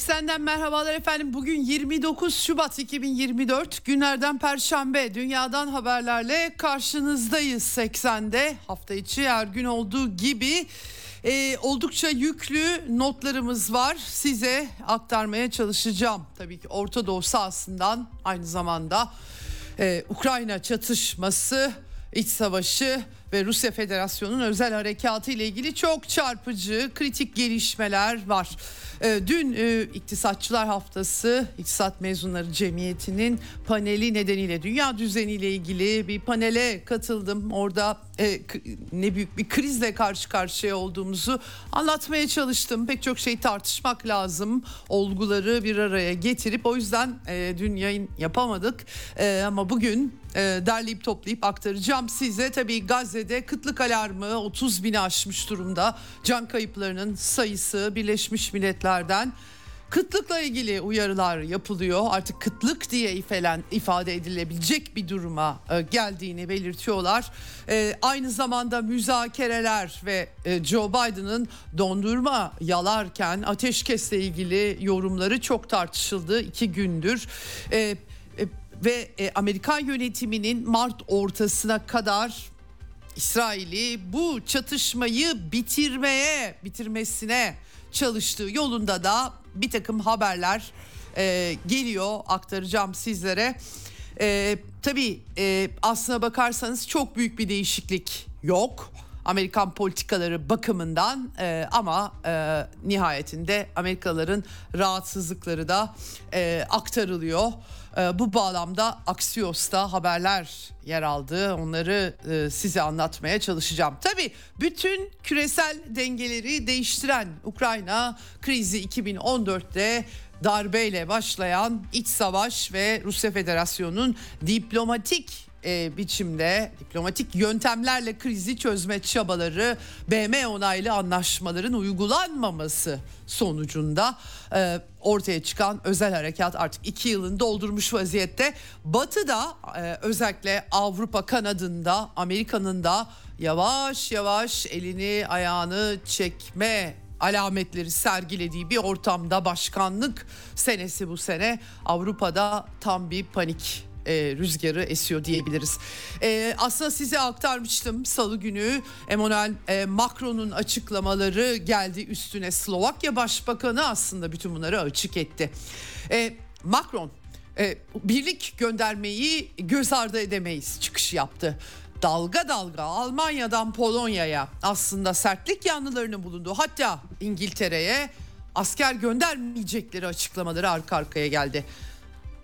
Eksenden merhabalar efendim. Bugün 29 Şubat 2024 günlerden Perşembe. Dünyadan haberlerle karşınızdayız 80'de. Hafta içi her gün olduğu gibi e, oldukça yüklü notlarımız var. Size aktarmaya çalışacağım. Tabii ki Orta Doğu sahasından aynı zamanda e, Ukrayna çatışması, iç savaşı ve Rusya Federasyonu'nun özel harekatı ile ilgili çok çarpıcı, kritik gelişmeler var. Ee, dün e, İktisatçılar Haftası İktisat Mezunları Cemiyeti'nin paneli nedeniyle dünya düzeniyle ilgili bir panele katıldım. Orada e, ne büyük bir krizle karşı karşıya olduğumuzu anlatmaya çalıştım. Pek çok şey tartışmak lazım. Olguları bir araya getirip o yüzden e, dün yayın yapamadık. Ama bugün derleyip toplayıp aktaracağım size. Tabii Gazze'de kıtlık alarmı 30 bini aşmış durumda. Can kayıplarının sayısı Birleşmiş Milletler devletlerden kıtlıkla ilgili uyarılar yapılıyor. Artık kıtlık diye ifelen, ifade edilebilecek bir duruma e, geldiğini belirtiyorlar. E, aynı zamanda müzakereler ve e, Joe Biden'ın dondurma yalarken ateşkesle ilgili yorumları çok tartışıldı iki gündür. E, e, ve e, Amerikan yönetiminin Mart ortasına kadar İsrail'i bu çatışmayı bitirmeye, bitirmesine çalıştığı yolunda da bir takım haberler e, geliyor aktaracağım sizlere. E, tabii e, aslına bakarsanız çok büyük bir değişiklik yok. Amerikan politikaları bakımından e, ama e, nihayetinde Amerikalıların rahatsızlıkları da e, aktarılıyor. E, bu bağlamda Axios'ta haberler yer aldı. Onları e, size anlatmaya çalışacağım. Tabii bütün küresel dengeleri değiştiren Ukrayna krizi 2014'te darbeyle başlayan iç savaş ve Rusya Federasyonu'nun diplomatik e, biçimde diplomatik yöntemlerle krizi çözme çabaları BM onaylı anlaşmaların uygulanmaması sonucunda e, ortaya çıkan özel harekat artık iki yılını doldurmuş vaziyette. Batı'da e, özellikle Avrupa kanadında Amerika'nın da yavaş yavaş elini ayağını çekme alametleri sergilediği bir ortamda başkanlık senesi bu sene Avrupa'da tam bir panik e, rüzgarı esiyor diyebiliriz. E, aslında size aktarmıştım salı günü Emmanuel e, Macron'un açıklamaları geldi üstüne Slovakya Başbakanı aslında bütün bunları açık etti. E, Macron e, birlik göndermeyi göz ardı edemeyiz çıkış yaptı dalga dalga Almanya'dan Polonya'ya aslında sertlik yanlılarını bulundu. Hatta İngiltere'ye asker göndermeyecekleri açıklamaları arka arkaya geldi.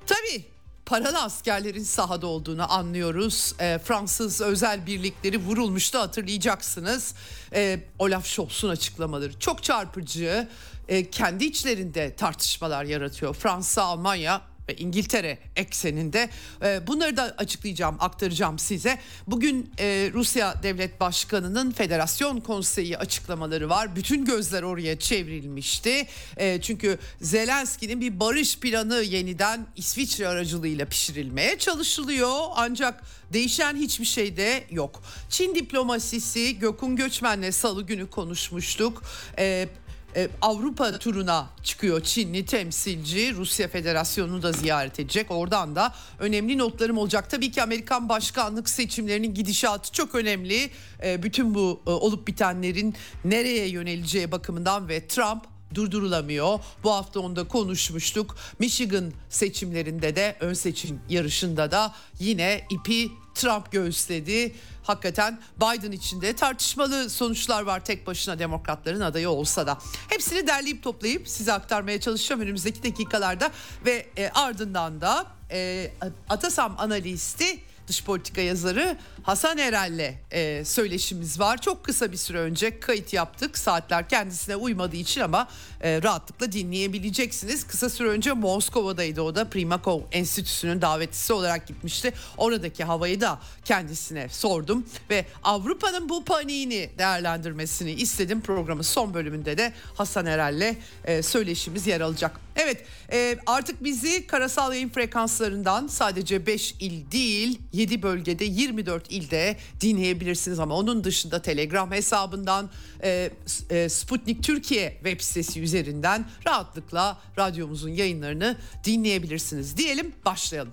Tabii paralı askerlerin sahada olduğunu anlıyoruz. E, Fransız özel birlikleri vurulmuştu hatırlayacaksınız. E, Olaf Scholz'un açıklamaları çok çarpıcı. E, kendi içlerinde tartışmalar yaratıyor. Fransa, Almanya ve İngiltere ekseninde e, bunları da açıklayacağım, aktaracağım size. Bugün e, Rusya Devlet Başkanı'nın Federasyon Konseyi açıklamaları var. Bütün gözler oraya çevrilmişti. E, çünkü Zelenski'nin bir barış planı yeniden İsviçre aracılığıyla pişirilmeye çalışılıyor. Ancak değişen hiçbir şey de yok. Çin diplomasisi Gökün Göçmen'le salı günü konuşmuştuk. E, e, Avrupa turuna çıkıyor Çinli temsilci. Rusya Federasyonu'nu da ziyaret edecek. Oradan da önemli notlarım olacak. Tabii ki Amerikan başkanlık seçimlerinin gidişatı çok önemli. E, bütün bu e, olup bitenlerin nereye yöneleceği bakımından ve Trump durdurulamıyor. Bu hafta onda konuşmuştuk. Michigan seçimlerinde de ön seçim yarışında da yine ipi Trump göğüsledi. Hakikaten Biden için de tartışmalı sonuçlar var tek başına demokratların adayı olsa da. Hepsini derleyip toplayıp size aktarmaya çalışacağım önümüzdeki dakikalarda ve e, ardından da e, Atasam analisti dış politika yazarı Hasan Erel'le e, söyleşimiz var. Çok kısa bir süre önce kayıt yaptık. Saatler kendisine uymadığı için ama e, rahatlıkla dinleyebileceksiniz. Kısa süre önce Moskova'daydı o da Primakov Enstitüsü'nün davetlisi olarak gitmişti. Oradaki havayı da kendisine sordum ve Avrupa'nın bu paniğini değerlendirmesini istedim. Programın son bölümünde de Hasan Erel'le e, söyleşimiz yer alacak. Evet e, artık bizi karasal yayın frekanslarından sadece 5 il değil 7 bölgede 24 ilde dinleyebilirsiniz ama onun dışında Telegram hesabından e, e, Sputnik Türkiye web sitesi üzerinden rahatlıkla radyomuzun yayınlarını dinleyebilirsiniz diyelim başlayalım.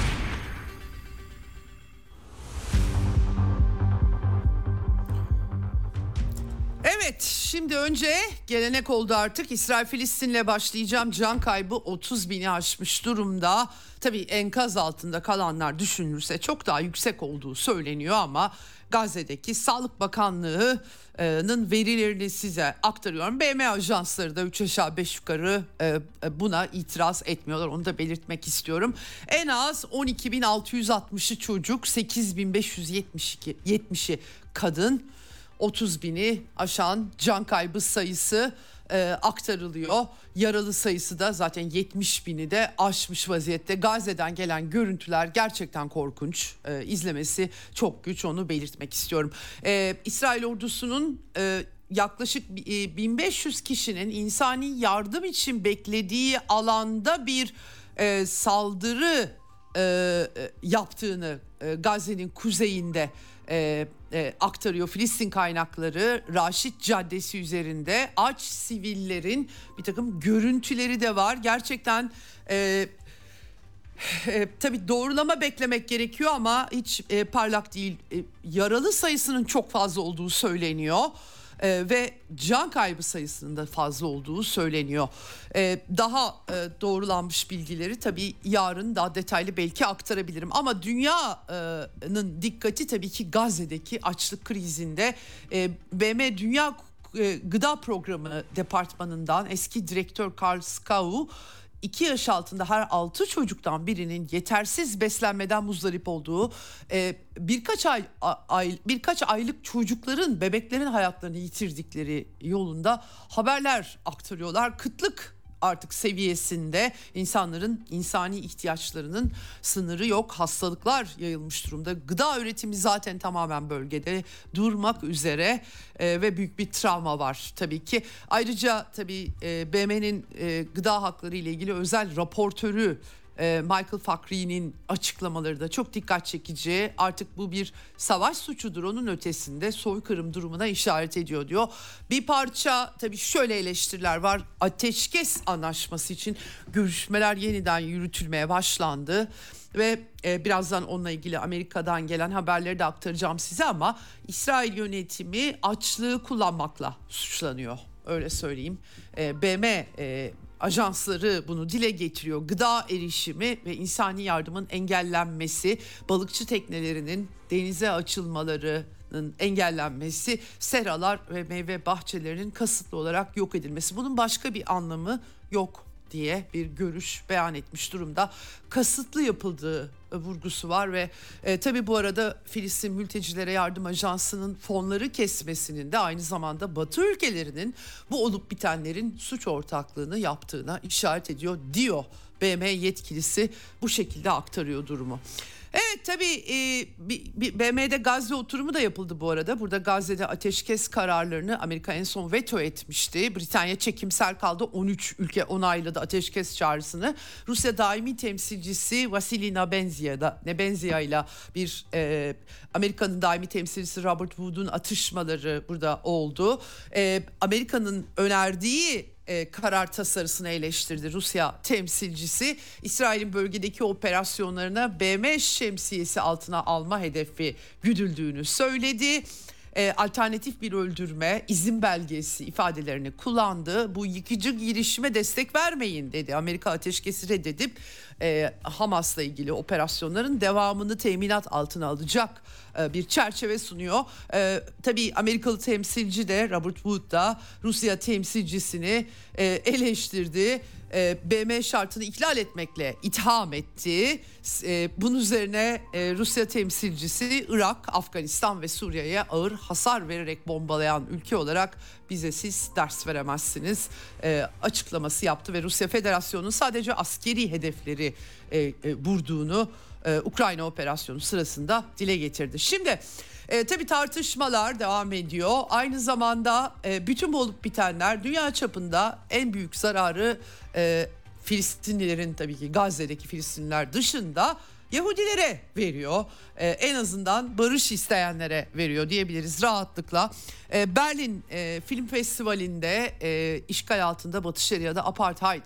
Evet şimdi önce gelenek oldu artık İsrail Filistin'le başlayacağım can kaybı 30 bini aşmış durumda. Tabii enkaz altında kalanlar düşünülürse çok daha yüksek olduğu söyleniyor ama Gazze'deki Sağlık Bakanlığı'nın verilerini size aktarıyorum. BM ajansları da 3 aşağı 5 yukarı e, e, buna itiraz etmiyorlar. Onu da belirtmek istiyorum. En az 12.660'ı çocuk, 8.572 70'i kadın. 30 bini aşan can kaybı sayısı e, aktarılıyor. Yaralı sayısı da zaten 70 bini de aşmış vaziyette. Gazze'den gelen görüntüler gerçekten korkunç. E, izlemesi çok güç onu belirtmek istiyorum. E, İsrail ordusunun e, yaklaşık 1500 e, kişinin insani yardım için beklediği alanda bir e, saldırı e, e yaptığını e, Gazze'nin kuzeyinde e, e, aktarıyor Filistin kaynakları Raşit Caddesi üzerinde. Aç sivillerin bir takım görüntüleri de var. Gerçekten e, e, tabii doğrulama beklemek gerekiyor ama hiç e, parlak değil. E, yaralı sayısının çok fazla olduğu söyleniyor e, ve can kaybı sayısının da fazla olduğu söyleniyor. E, daha e, doğrulanmış bilgileri tabii yarın daha detaylı belki aktarabilirim ama dünyanın dikkati tabii ki Gazze'deki açlık krizinde e, BM Dünya Gıda Programı Departmanı'ndan eski direktör Karl Skau 2 yaş altında her 6 çocuktan birinin yetersiz beslenmeden muzdarip olduğu e, birkaç ay, ay birkaç aylık çocukların bebeklerin hayatlarını yitirdikleri yolunda haberler aktarıyorlar. Kıtlık artık seviyesinde insanların insani ihtiyaçlarının sınırı yok. Hastalıklar yayılmış durumda. Gıda üretimi zaten tamamen bölgede durmak üzere e, ve büyük bir travma var tabii ki. Ayrıca tabii e, BM'nin e, gıda hakları ile ilgili özel raportörü Michael Fakri'nin açıklamaları da çok dikkat çekici. Artık bu bir savaş suçudur onun ötesinde soykırım durumuna işaret ediyor diyor. Bir parça tabii şöyle eleştiriler var. Ateşkes anlaşması için görüşmeler yeniden yürütülmeye başlandı ve e, birazdan onunla ilgili Amerika'dan gelen haberleri de aktaracağım size ama İsrail yönetimi açlığı kullanmakla suçlanıyor öyle söyleyeyim. E, BM e, ajansları bunu dile getiriyor. Gıda erişimi ve insani yardımın engellenmesi, balıkçı teknelerinin denize açılmalarının engellenmesi, seralar ve meyve bahçelerinin kasıtlı olarak yok edilmesi. Bunun başka bir anlamı yok diye bir görüş beyan etmiş durumda. Kasıtlı yapıldığı vurgusu var ve e, tabii bu arada Filistin Mültecilere Yardım Ajansı'nın fonları kesmesinin de aynı zamanda Batı ülkelerinin bu olup bitenlerin suç ortaklığını yaptığına işaret ediyor diyor. BM yetkilisi bu şekilde aktarıyor durumu. Evet tabii e, BM'de Gazze oturumu da yapıldı bu arada. Burada Gazze'de ateşkes kararlarını Amerika en son veto etmişti. Britanya çekimsel kaldı. 13 ülke onayladı ateşkes çağrısını. Rusya daimi temsilcisi Vasily Nebenzia ile bir e, Amerika'nın daimi temsilcisi Robert Wood'un atışmaları burada oldu. E, Amerika'nın önerdiği e, karar tasarısını eleştirdi Rusya temsilcisi. İsrail'in bölgedeki operasyonlarına BM şemsiyesi altına alma hedefi güdüldüğünü söyledi. E, alternatif bir öldürme izin belgesi ifadelerini kullandı. Bu yıkıcı girişime destek vermeyin dedi. Amerika ateşkesi reddedip e, Hamas'la ilgili operasyonların devamını teminat altına alacak bir çerçeve sunuyor. E, tabii Amerikalı temsilci de Robert Wood da Rusya temsilcisini e, eleştirdi e, BM şartını ihlal etmekle itham etti. E, bunun üzerine e, Rusya temsilcisi Irak, Afganistan ve Suriye'ye ağır hasar vererek bombalayan ülke olarak bize siz ders veremezsiniz e, açıklaması yaptı ve Rusya Federasyonu'nun sadece askeri hedefleri e, e, vurduğunu e, Ukrayna operasyonu sırasında dile getirdi. Şimdi e, tabii tartışmalar devam ediyor. Aynı zamanda e, bütün bu olup bitenler dünya çapında en büyük zararı e, Filistinlilerin tabii ki Gazze'deki Filistinliler dışında Yahudilere veriyor. Ee, en azından barış isteyenlere veriyor diyebiliriz rahatlıkla. Ee, Berlin e, Film Festivali'nde e, işgal altında Batı Şeria'da apartheid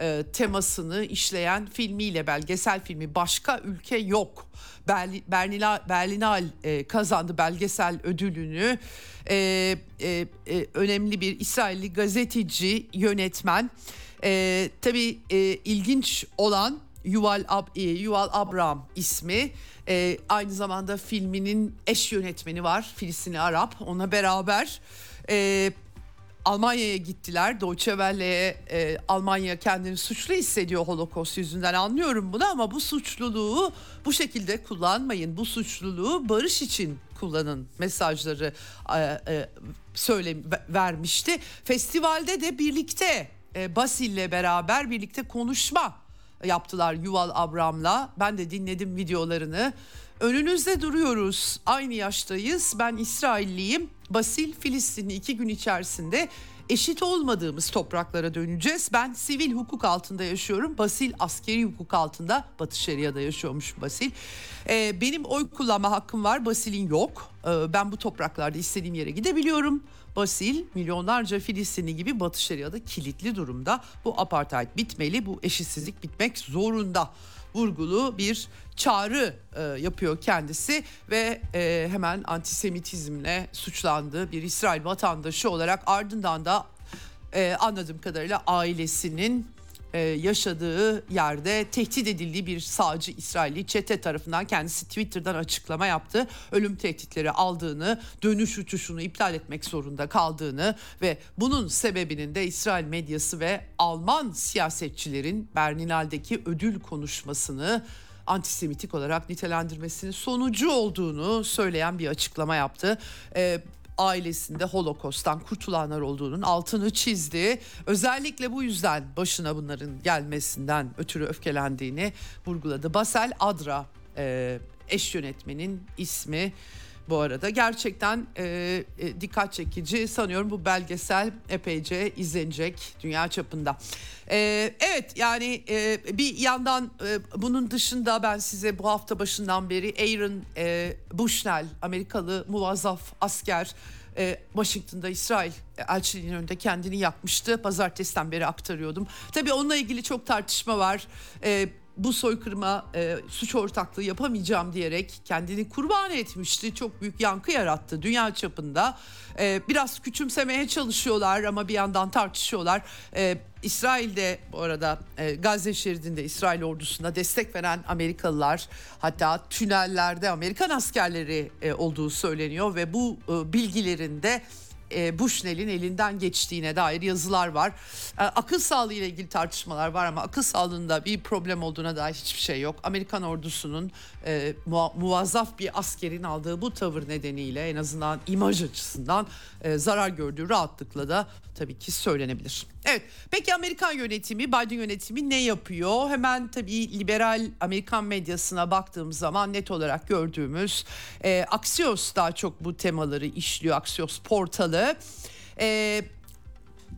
e, temasını işleyen filmiyle belgesel filmi Başka Ülke Yok. Berlin, Berlinal e, kazandı belgesel ödülünü. E, e, e, önemli bir İsrailli gazeteci, yönetmen. E, tabii e, ilginç olan Yuval, Ab, e, Yuval Abraham ismi. E, aynı zamanda filminin eş yönetmeni var Filistinli Arap. Ona beraber e, Almanya'ya gittiler. Deutsche Welle'ye e, Almanya kendini suçlu hissediyor Holocaust yüzünden anlıyorum bunu ama bu suçluluğu bu şekilde kullanmayın. Bu suçluluğu barış için kullanın mesajları e, e, söyle vermişti. Festivalde de birlikte e, Basil'le beraber birlikte konuşma yaptılar Yuval Abram'la. Ben de dinledim videolarını. Önünüzde duruyoruz. Aynı yaştayız. Ben İsrailliyim. Basil Filistinli iki gün içerisinde eşit olmadığımız topraklara döneceğiz. Ben sivil hukuk altında yaşıyorum. Basil askeri hukuk altında Batı Şeria'da yaşıyormuş Basil. Ee, benim oy kullanma hakkım var. Basil'in yok. Ee, ben bu topraklarda istediğim yere gidebiliyorum. Basil milyonlarca Filistinli gibi Batı Şeria'da kilitli durumda. Bu apartheid bitmeli, bu eşitsizlik bitmek zorunda vurgulu bir çağrı e, yapıyor kendisi ve e, hemen antisemitizmle suçlandığı bir İsrail vatandaşı olarak ardından da e, anladığım kadarıyla ailesinin e, yaşadığı yerde tehdit edildiği bir sağcı İsrailli çete tarafından kendisi Twitter'dan açıklama yaptı. Ölüm tehditleri aldığını, dönüş uçuşunu iptal etmek zorunda kaldığını ve bunun sebebinin de İsrail medyası ve Alman siyasetçilerin Berlinal'deki ödül konuşmasını antisemitik olarak nitelendirmesinin sonucu olduğunu söyleyen bir açıklama yaptı. Ee, ailesinde Holokost'tan kurtulanlar olduğunun altını çizdi. Özellikle bu yüzden başına bunların gelmesinden ötürü öfkelendiğini vurguladı. Basel Adra e, eş yönetmenin ismi bu arada. Gerçekten e, e, dikkat çekici sanıyorum bu belgesel epeyce izlenecek dünya çapında. E, evet yani e, bir yandan e, bunun dışında ben size bu hafta başından beri Aaron e, Bushnell Amerikalı muvazzaf asker e, Washington'da İsrail elçiliğinin önünde kendini yakmıştı. Pazartesiden beri aktarıyordum. Tabii onunla ilgili çok tartışma var. E, bu soykırıma e, suç ortaklığı yapamayacağım diyerek kendini kurban etmişti. Çok büyük yankı yarattı dünya çapında. E, biraz küçümsemeye çalışıyorlar ama bir yandan tartışıyorlar. E, İsrail'de bu arada e, Gazze şeridinde İsrail ordusuna destek veren Amerikalılar hatta tünellerde Amerikan askerleri e, olduğu söyleniyor ve bu e, bilgilerin de e, Bushnell'in elinden geçtiğine dair yazılar var. E, akıl sağlığı ile ilgili tartışmalar var ama akıl sağlığında bir problem olduğuna dair hiçbir şey yok. Amerikan ordusunun e, muvazzaf bir askerin aldığı bu tavır nedeniyle en azından imaj açısından e, zarar gördüğü rahatlıkla da tabii ki söylenebilir. Evet peki Amerikan yönetimi Biden yönetimi ne yapıyor? Hemen tabii liberal Amerikan medyasına baktığımız zaman net olarak gördüğümüz e, Axios daha çok bu temaları işliyor. Axios portalı. E,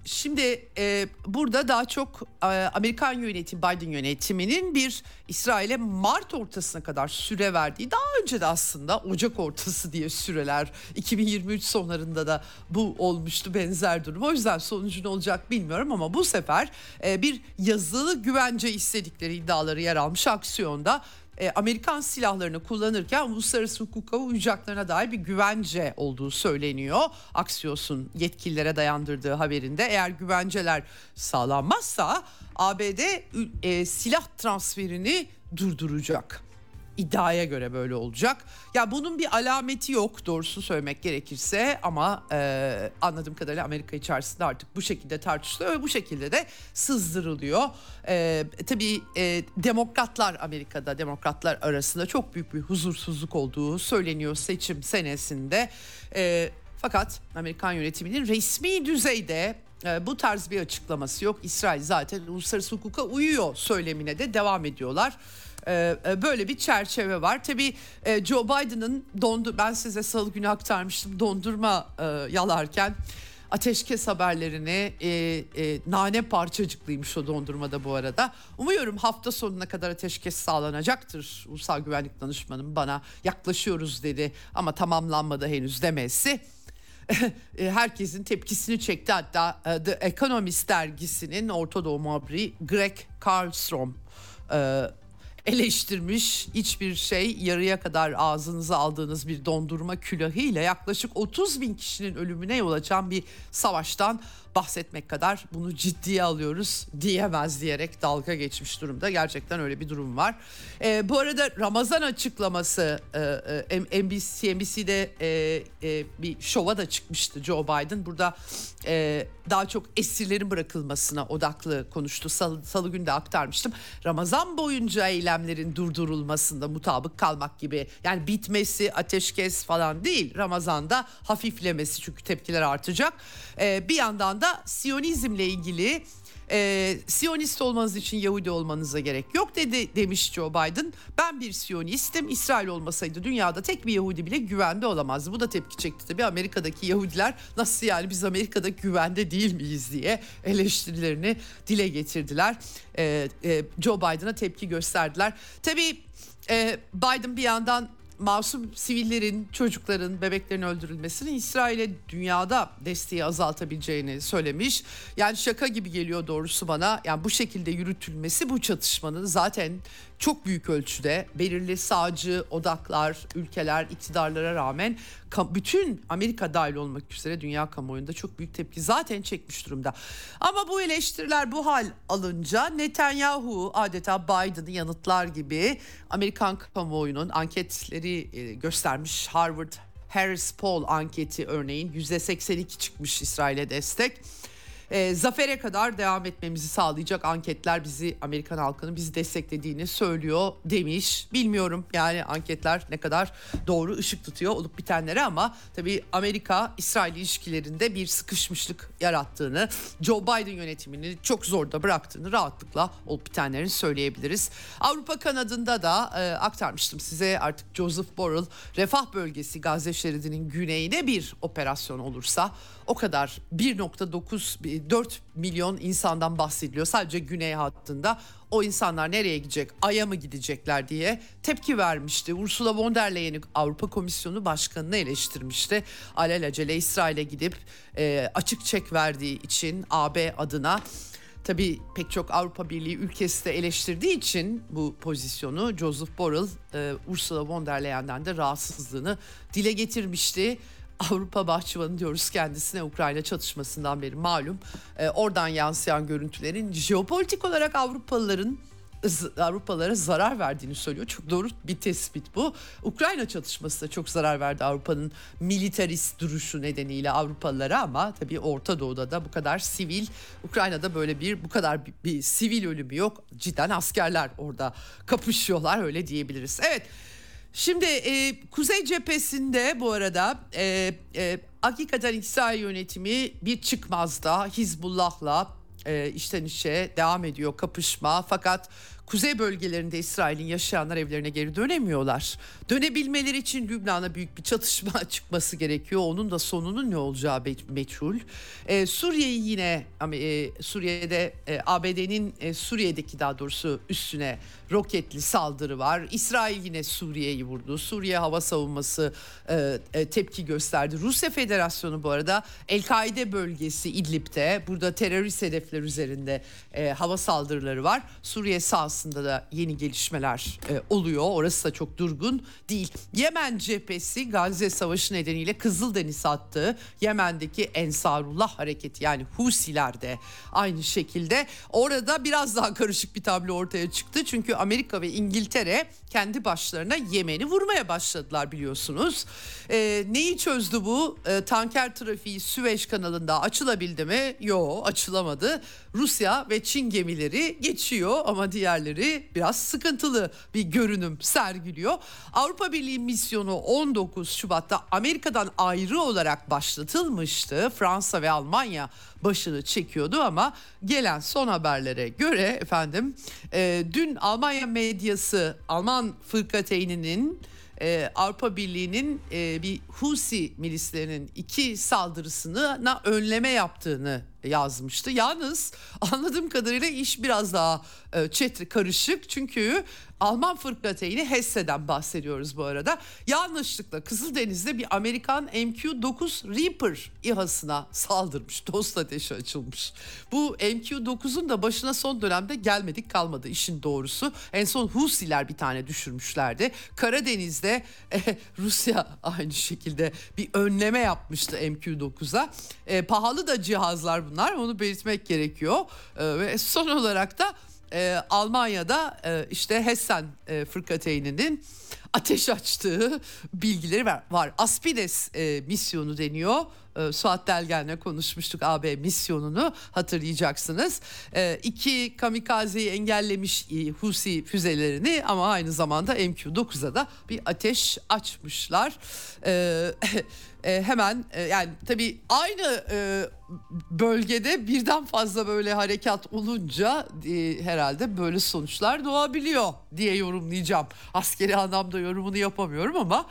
Şimdi e, burada daha çok e, Amerikan yönetim Biden yönetiminin bir İsrail'e Mart ortasına kadar süre verdiği daha önce de aslında Ocak ortası diye süreler 2023 sonlarında da bu olmuştu benzer durum. O yüzden sonucu ne olacak bilmiyorum ama bu sefer e, bir yazılı güvence istedikleri iddiaları yer almış aksiyonda e, Amerikan silahlarını kullanırken uluslararası hukuka uyacaklarına dair bir güvence olduğu söyleniyor. Axios'un yetkililere dayandırdığı haberinde eğer güvenceler sağlanmazsa ABD e, silah transferini durduracak iddiaya göre böyle olacak. Ya bunun bir alameti yok doğrusu söylemek gerekirse ama e, anladığım kadarıyla Amerika içerisinde artık bu şekilde tartışılıyor ve bu şekilde de sızdırılıyor. E, tabii e, demokratlar Amerika'da demokratlar arasında çok büyük bir huzursuzluk olduğu söyleniyor seçim senesinde. E, fakat Amerikan yönetiminin resmi düzeyde e, bu tarz bir açıklaması yok. İsrail zaten uluslararası hukuka uyuyor söylemine de devam ediyorlar. E, e, böyle bir çerçeve var. Tabii e, Joe Biden'ın dondu ben size salı günü aktarmıştım dondurma yalarken ateşkes haberlerini e, e, nane parçacıklıymış o dondurmada bu arada. Umuyorum hafta sonuna kadar ateşkes sağlanacaktır. Ulusal Güvenlik Danışmanım bana yaklaşıyoruz dedi ama tamamlanmadı henüz demesi. herkesin tepkisini çekti. Hatta The Economist dergisinin Orta Doğu muhabiri Greg Carlstrom eleştirmiş. Hiçbir şey yarıya kadar ağzınıza aldığınız bir dondurma külahıyla yaklaşık 30 bin kişinin ölümüne yol açan bir savaştan bahsetmek kadar bunu ciddiye alıyoruz diyemez diyerek dalga geçmiş durumda. Gerçekten öyle bir durum var. E, bu arada Ramazan açıklaması e, e, NBC, NBC'de e, e, bir şova da çıkmıştı Joe Biden. Burada e, daha çok esirlerin bırakılmasına odaklı konuştu. Salı, salı günde aktarmıştım. Ramazan boyunca eylemlerin durdurulmasında mutabık kalmak gibi. Yani bitmesi, ateşkes falan değil. Ramazan'da hafiflemesi çünkü tepkiler artacak. E, bir yandan da Siyonizmle ilgili e, Siyonist olmanız için Yahudi olmanıza gerek yok dedi demiş Joe Biden. Ben bir Siyonistim. İsrail olmasaydı dünyada tek bir Yahudi bile güvende olamazdı. Bu da tepki çekti tabii. Amerika'daki Yahudiler nasıl yani biz Amerika'da güvende değil miyiz diye eleştirilerini dile getirdiler. E, e, Joe Biden'a tepki gösterdiler. Tabii e, Biden bir yandan masum sivillerin, çocukların, bebeklerin öldürülmesini İsrail'e dünyada desteği azaltabileceğini söylemiş. Yani şaka gibi geliyor doğrusu bana. Yani bu şekilde yürütülmesi bu çatışmanın zaten çok büyük ölçüde belirli sağcı odaklar, ülkeler, iktidarlara rağmen bütün Amerika dahil olmak üzere dünya kamuoyunda çok büyük tepki zaten çekmiş durumda. Ama bu eleştiriler bu hal alınca Netanyahu adeta Biden'ı yanıtlar gibi Amerikan kamuoyunun anketleri e, göstermiş Harvard Harris Poll anketi örneğin %82 çıkmış İsrail'e destek e, zafere kadar devam etmemizi sağlayacak anketler bizi Amerikan halkının bizi desteklediğini söylüyor demiş. Bilmiyorum yani anketler ne kadar doğru ışık tutuyor olup bitenlere ama tabii Amerika İsrail ilişkilerinde bir sıkışmışlık yarattığını, Joe Biden yönetimini çok zorda bıraktığını rahatlıkla olup bitenlerini söyleyebiliriz. Avrupa kanadında da e, aktarmıştım size artık Joseph Borrell refah bölgesi Gazze şeridinin güneyine bir operasyon olursa o kadar 1.9 4 milyon insandan bahsediliyor sadece güney hattında. O insanlar nereye gidecek? Ay'a mı gidecekler diye tepki vermişti. Ursula von der Leyen'i Avrupa Komisyonu Başkanı'nı eleştirmişti. Alelacele İsrail'e gidip e, açık çek verdiği için AB adına Tabii pek çok Avrupa Birliği ülkesi de eleştirdiği için bu pozisyonu Joseph Borrell, e, Ursula von der Leyen'den de rahatsızlığını dile getirmişti. Avrupa bahçıvanı diyoruz kendisine Ukrayna çatışmasından beri malum. E, oradan yansıyan görüntülerin jeopolitik olarak Avrupalıların Avrupalara zarar verdiğini söylüyor. Çok doğru bir tespit bu. Ukrayna çatışması da çok zarar verdi Avrupa'nın militarist duruşu nedeniyle Avrupalılara ama tabii Orta Doğu'da da bu kadar sivil, Ukrayna'da böyle bir bu kadar bir, bir sivil ölümü yok. Cidden askerler orada kapışıyorlar öyle diyebiliriz. Evet. Şimdi e, Kuzey cephesinde bu arada e, e, hakikaten İsrail yönetimi bir çıkmazda Hizbullah'la e, içten içe devam ediyor kapışma fakat kuzey bölgelerinde İsrail'in yaşayanlar evlerine geri dönemiyorlar. Dönebilmeleri için Lübnan'a büyük bir çatışma çıkması gerekiyor. Onun da sonunun ne olacağı meçhul. Ee, Suriye'yi yine e, Suriye'de e, ABD'nin e, Suriye'deki daha doğrusu üstüne roketli saldırı var. İsrail yine Suriye'yi vurdu. Suriye hava savunması e, e, tepki gösterdi. Rusya Federasyonu bu arada El-Kaide bölgesi İdlib'de burada terörist hedefler üzerinde e, hava saldırıları var. Suriye sağ aslında da yeni gelişmeler e, oluyor. Orası da çok durgun değil. Yemen cephesi Gazze Savaşı nedeniyle Kızıldeniz hattı Yemen'deki Ensarullah hareketi yani Husiler de aynı şekilde orada biraz daha karışık bir tablo ortaya çıktı. Çünkü Amerika ve İngiltere kendi başlarına Yemen'i vurmaya başladılar biliyorsunuz. E, neyi çözdü bu? E, tanker trafiği Süveyş kanalında açılabildi mi? Yok açılamadı. Rusya ve Çin gemileri geçiyor ama diğerleri biraz sıkıntılı bir görünüm sergiliyor. Avrupa Birliği misyonu 19 Şubat'ta Amerika'dan ayrı olarak başlatılmıştı. Fransa ve Almanya başını çekiyordu ama gelen son haberlere göre efendim e, dün Almanya medyası Alman fırkateyninin e, Avrupa Birliği'nin e, bir Husi milislerinin iki saldırısına önleme yaptığını yazmıştı. Yalnız anladığım kadarıyla iş biraz daha e, çetri karışık. Çünkü Alman fırkateyni Hesse'den bahsediyoruz bu arada. Yanlışlıkla Kızıldeniz'de bir Amerikan MQ-9 Reaper İHA'sına saldırmış. Dost ateşi açılmış. Bu MQ-9'un da başına son dönemde gelmedik kalmadı işin doğrusu. En son Husiler bir tane düşürmüşlerdi. Karadeniz'de e, Rusya aynı şekilde bir önleme yapmıştı MQ-9'a. E, pahalı da cihazlar bunlar onu belirtmek gerekiyor. E, ve son olarak da e, Almanya'da e, işte Hessen e, fırkateyninin ateş açtığı bilgileri var. var. Aspides e, misyonu deniyor. E, Suat Delgen'le konuşmuştuk AB misyonunu hatırlayacaksınız. E, iki kamikazeyi engellemiş e, Husi füzelerini ama aynı zamanda MQ-9'a da bir ateş açmışlar. E, e, hemen e, yani tabii aynı e, bölgede birden fazla böyle harekat olunca e, herhalde böyle sonuçlar doğabiliyor diye yorumlayacağım. Askeri anlamda yorumunu yapamıyorum ama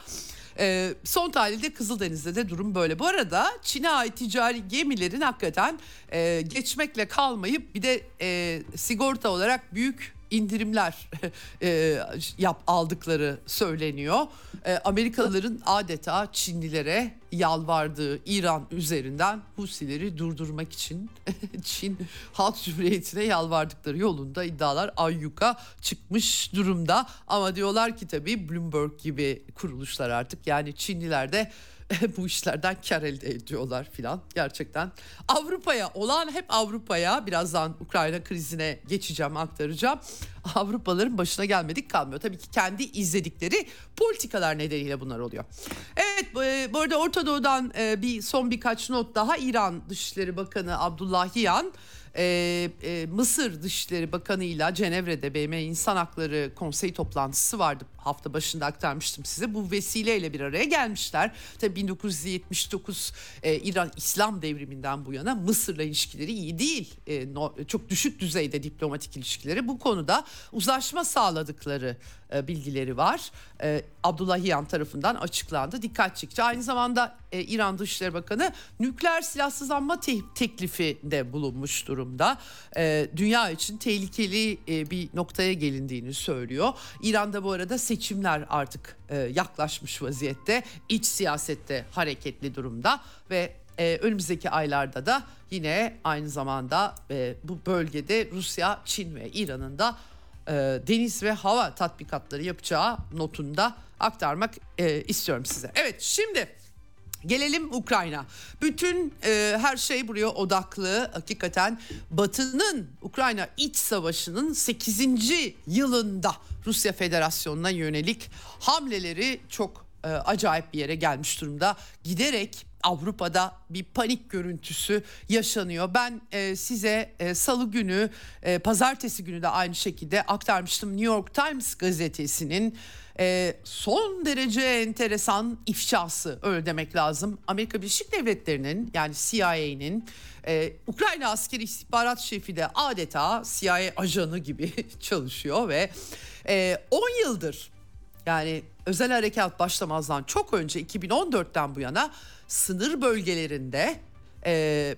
e, son tahlilde Kızıldeniz'de de durum böyle. Bu arada Çin'e ait ticari gemilerin hakikaten e, geçmekle kalmayıp bir de e, sigorta olarak büyük indirimler e, yap aldıkları söyleniyor. E, Amerikalıların adeta Çinlilere yalvardığı İran üzerinden Husileri durdurmak için Çin Halk Cumhuriyeti'ne yalvardıkları yolunda iddialar ayyuka çıkmış durumda. Ama diyorlar ki tabii Bloomberg gibi kuruluşlar artık yani Çinliler de bu işlerden kar elde ediyorlar filan gerçekten. Avrupa'ya olan hep Avrupa'ya birazdan Ukrayna krizine geçeceğim aktaracağım. Avrupalıların başına gelmedik kalmıyor. Tabii ki kendi izledikleri politikalar nedeniyle bunlar oluyor. Evet bu arada Orta Doğu'dan bir son birkaç not daha İran Dışişleri Bakanı Abdullahiyan ee, e, Mısır Dışişleri Bakanı ile Cenevre'de BM İnsan Hakları Konseyi toplantısı vardı. Hafta başında aktarmıştım size. Bu vesileyle bir araya gelmişler. Tabii 1979 e, İran İslam devriminden bu yana Mısır'la ilişkileri iyi değil. E, no, çok düşük düzeyde diplomatik ilişkileri. Bu konuda uzlaşma sağladıkları e, bilgileri var. E, Abdullahiyan tarafından açıklandı. Dikkat çekici. Aynı zamanda e, İran Dışişleri Bakanı nükleer silahsızlanma te- teklifinde bulunmuş durumda. E, dünya için tehlikeli bir noktaya gelindiğini söylüyor. İran'da bu arada seçimler artık yaklaşmış vaziyette. İç siyasette hareketli durumda ve e, önümüzdeki aylarda da yine aynı zamanda e, bu bölgede Rusya, Çin ve İran'ın da deniz ve hava tatbikatları yapacağı notunda aktarmak e, istiyorum size. Evet şimdi Gelelim Ukrayna. Bütün e, her şey buraya odaklı. Hakikaten Batı'nın Ukrayna iç savaşının 8. yılında Rusya Federasyonu'na yönelik hamleleri çok e, acayip bir yere gelmiş durumda. Giderek Avrupa'da bir panik görüntüsü yaşanıyor. Ben e, size e, salı günü, e, pazartesi günü de aynı şekilde aktarmıştım. New York Times gazetesinin e, son derece enteresan ifşası öyle demek lazım. Amerika Birleşik Devletleri'nin yani CIA'nin e, Ukrayna askeri istihbarat şefi de adeta CIA ajanı gibi çalışıyor ve e, 10 yıldır yani özel harekat başlamazdan çok önce 2014'ten bu yana sınır bölgelerinde e,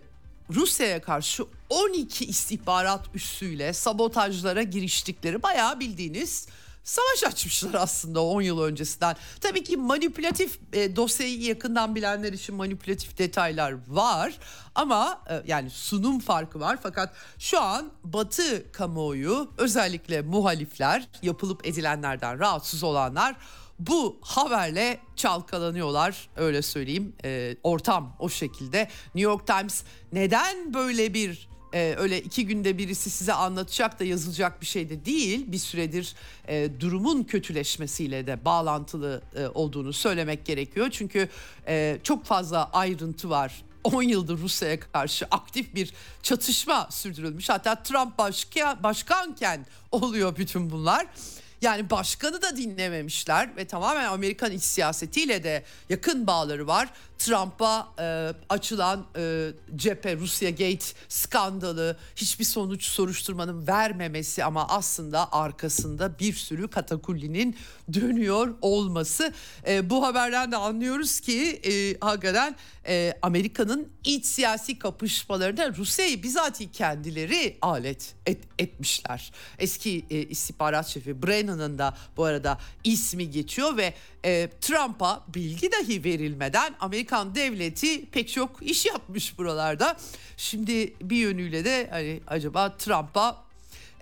Rusya'ya karşı 12 istihbarat üssüyle sabotajlara giriştikleri bayağı bildiğiniz savaş açmışlar aslında 10 yıl öncesinden. Tabii ki manipülatif e, dosyayı yakından bilenler için manipülatif detaylar var ama e, yani sunum farkı var fakat şu an Batı kamuoyu özellikle muhalifler yapılıp edilenlerden rahatsız olanlar bu haberle çalkalanıyorlar öyle söyleyeyim e, ortam o şekilde New York Times neden böyle bir e, öyle iki günde birisi size anlatacak da yazılacak bir şey de değil bir süredir e, durumun kötüleşmesiyle de bağlantılı e, olduğunu söylemek gerekiyor çünkü e, çok fazla ayrıntı var 10 yıldır Rusya'ya karşı aktif bir çatışma sürdürülmüş. Hatta Trump başka, başkanken oluyor bütün bunlar. Yani başkanı da dinlememişler ve tamamen Amerikan iç siyasetiyle de yakın bağları var. Trump'a e, açılan e, cephe Rusya Gate skandalı hiçbir sonuç soruşturmanın vermemesi ama aslında arkasında bir sürü katakullinin dönüyor olması. E, bu haberden de anlıyoruz ki e, hakikaten e, Amerika'nın iç siyasi kapışmalarında Rusya'yı bizatihi kendileri alet et, etmişler. Eski e, istihbarat şefi Brennan'ın da bu arada ismi geçiyor ve e, Trump'a bilgi dahi verilmeden Amerikan devleti pek çok iş yapmış buralarda. Şimdi bir yönüyle de hani acaba Trump'a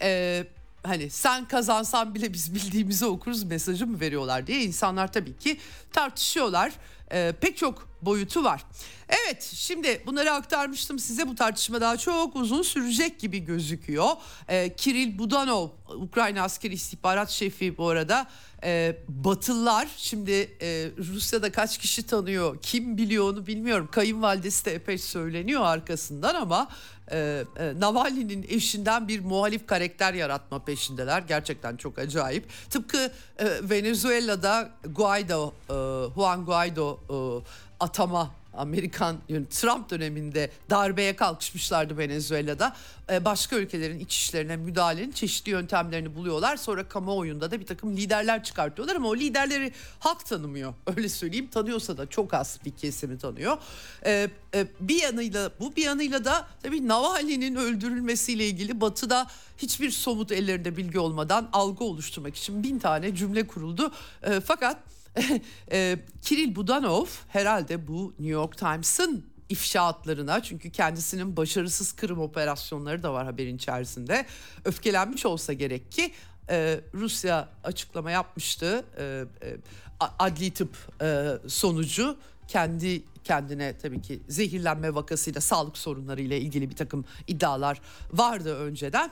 e, hani sen kazansan bile biz bildiğimizi okuruz mesajı mı veriyorlar diye insanlar tabii ki tartışıyorlar. E, pek çok boyutu var. Evet şimdi bunları aktarmıştım size bu tartışma daha çok uzun sürecek gibi gözüküyor. E, Kiril Budanov Ukrayna askeri istihbarat şefi bu arada e, Batılılar şimdi e, Rusya'da kaç kişi tanıyor kim biliyor onu bilmiyorum. Kayınvalidesi de epey söyleniyor arkasından ama e, e, Navalny'nin eşinden bir muhalif karakter yaratma peşindeler. Gerçekten çok acayip. Tıpkı e, Venezuela'da Guaido, e, Juan Guaido e, atama Amerikan yani Trump döneminde darbeye kalkışmışlardı Venezuela'da. Ee, başka ülkelerin iç işlerine müdahalenin çeşitli yöntemlerini buluyorlar. Sonra kamuoyunda da bir takım liderler çıkartıyorlar ama o liderleri halk tanımıyor. Öyle söyleyeyim tanıyorsa da çok az bir kesimi tanıyor. Ee, e, bir yanıyla bu bir yanıyla da tabii Navalny'nin öldürülmesiyle ilgili batıda hiçbir somut ellerinde bilgi olmadan algı oluşturmak için bin tane cümle kuruldu. Ee, fakat e, Kiril Budanov herhalde bu New York Times'ın ifşaatlarına çünkü kendisinin başarısız kırım operasyonları da var haberin içerisinde öfkelenmiş olsa gerek ki e, Rusya açıklama yapmıştı e, e, adli tıp e, sonucu kendi kendine tabii ki zehirlenme vakasıyla sağlık sorunlarıyla ilgili bir takım iddialar vardı önceden.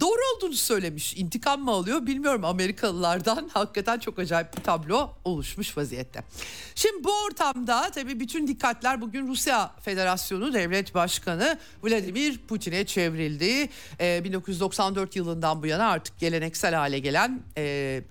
Doğru olduğunu söylemiş. İntikam mı alıyor bilmiyorum Amerikalılardan. Hakikaten çok acayip bir tablo oluşmuş vaziyette. Şimdi bu ortamda tabii bütün dikkatler bugün Rusya Federasyonu Devlet Başkanı Vladimir Putin'e çevrildi. Ee, 1994 yılından bu yana artık geleneksel hale gelen e,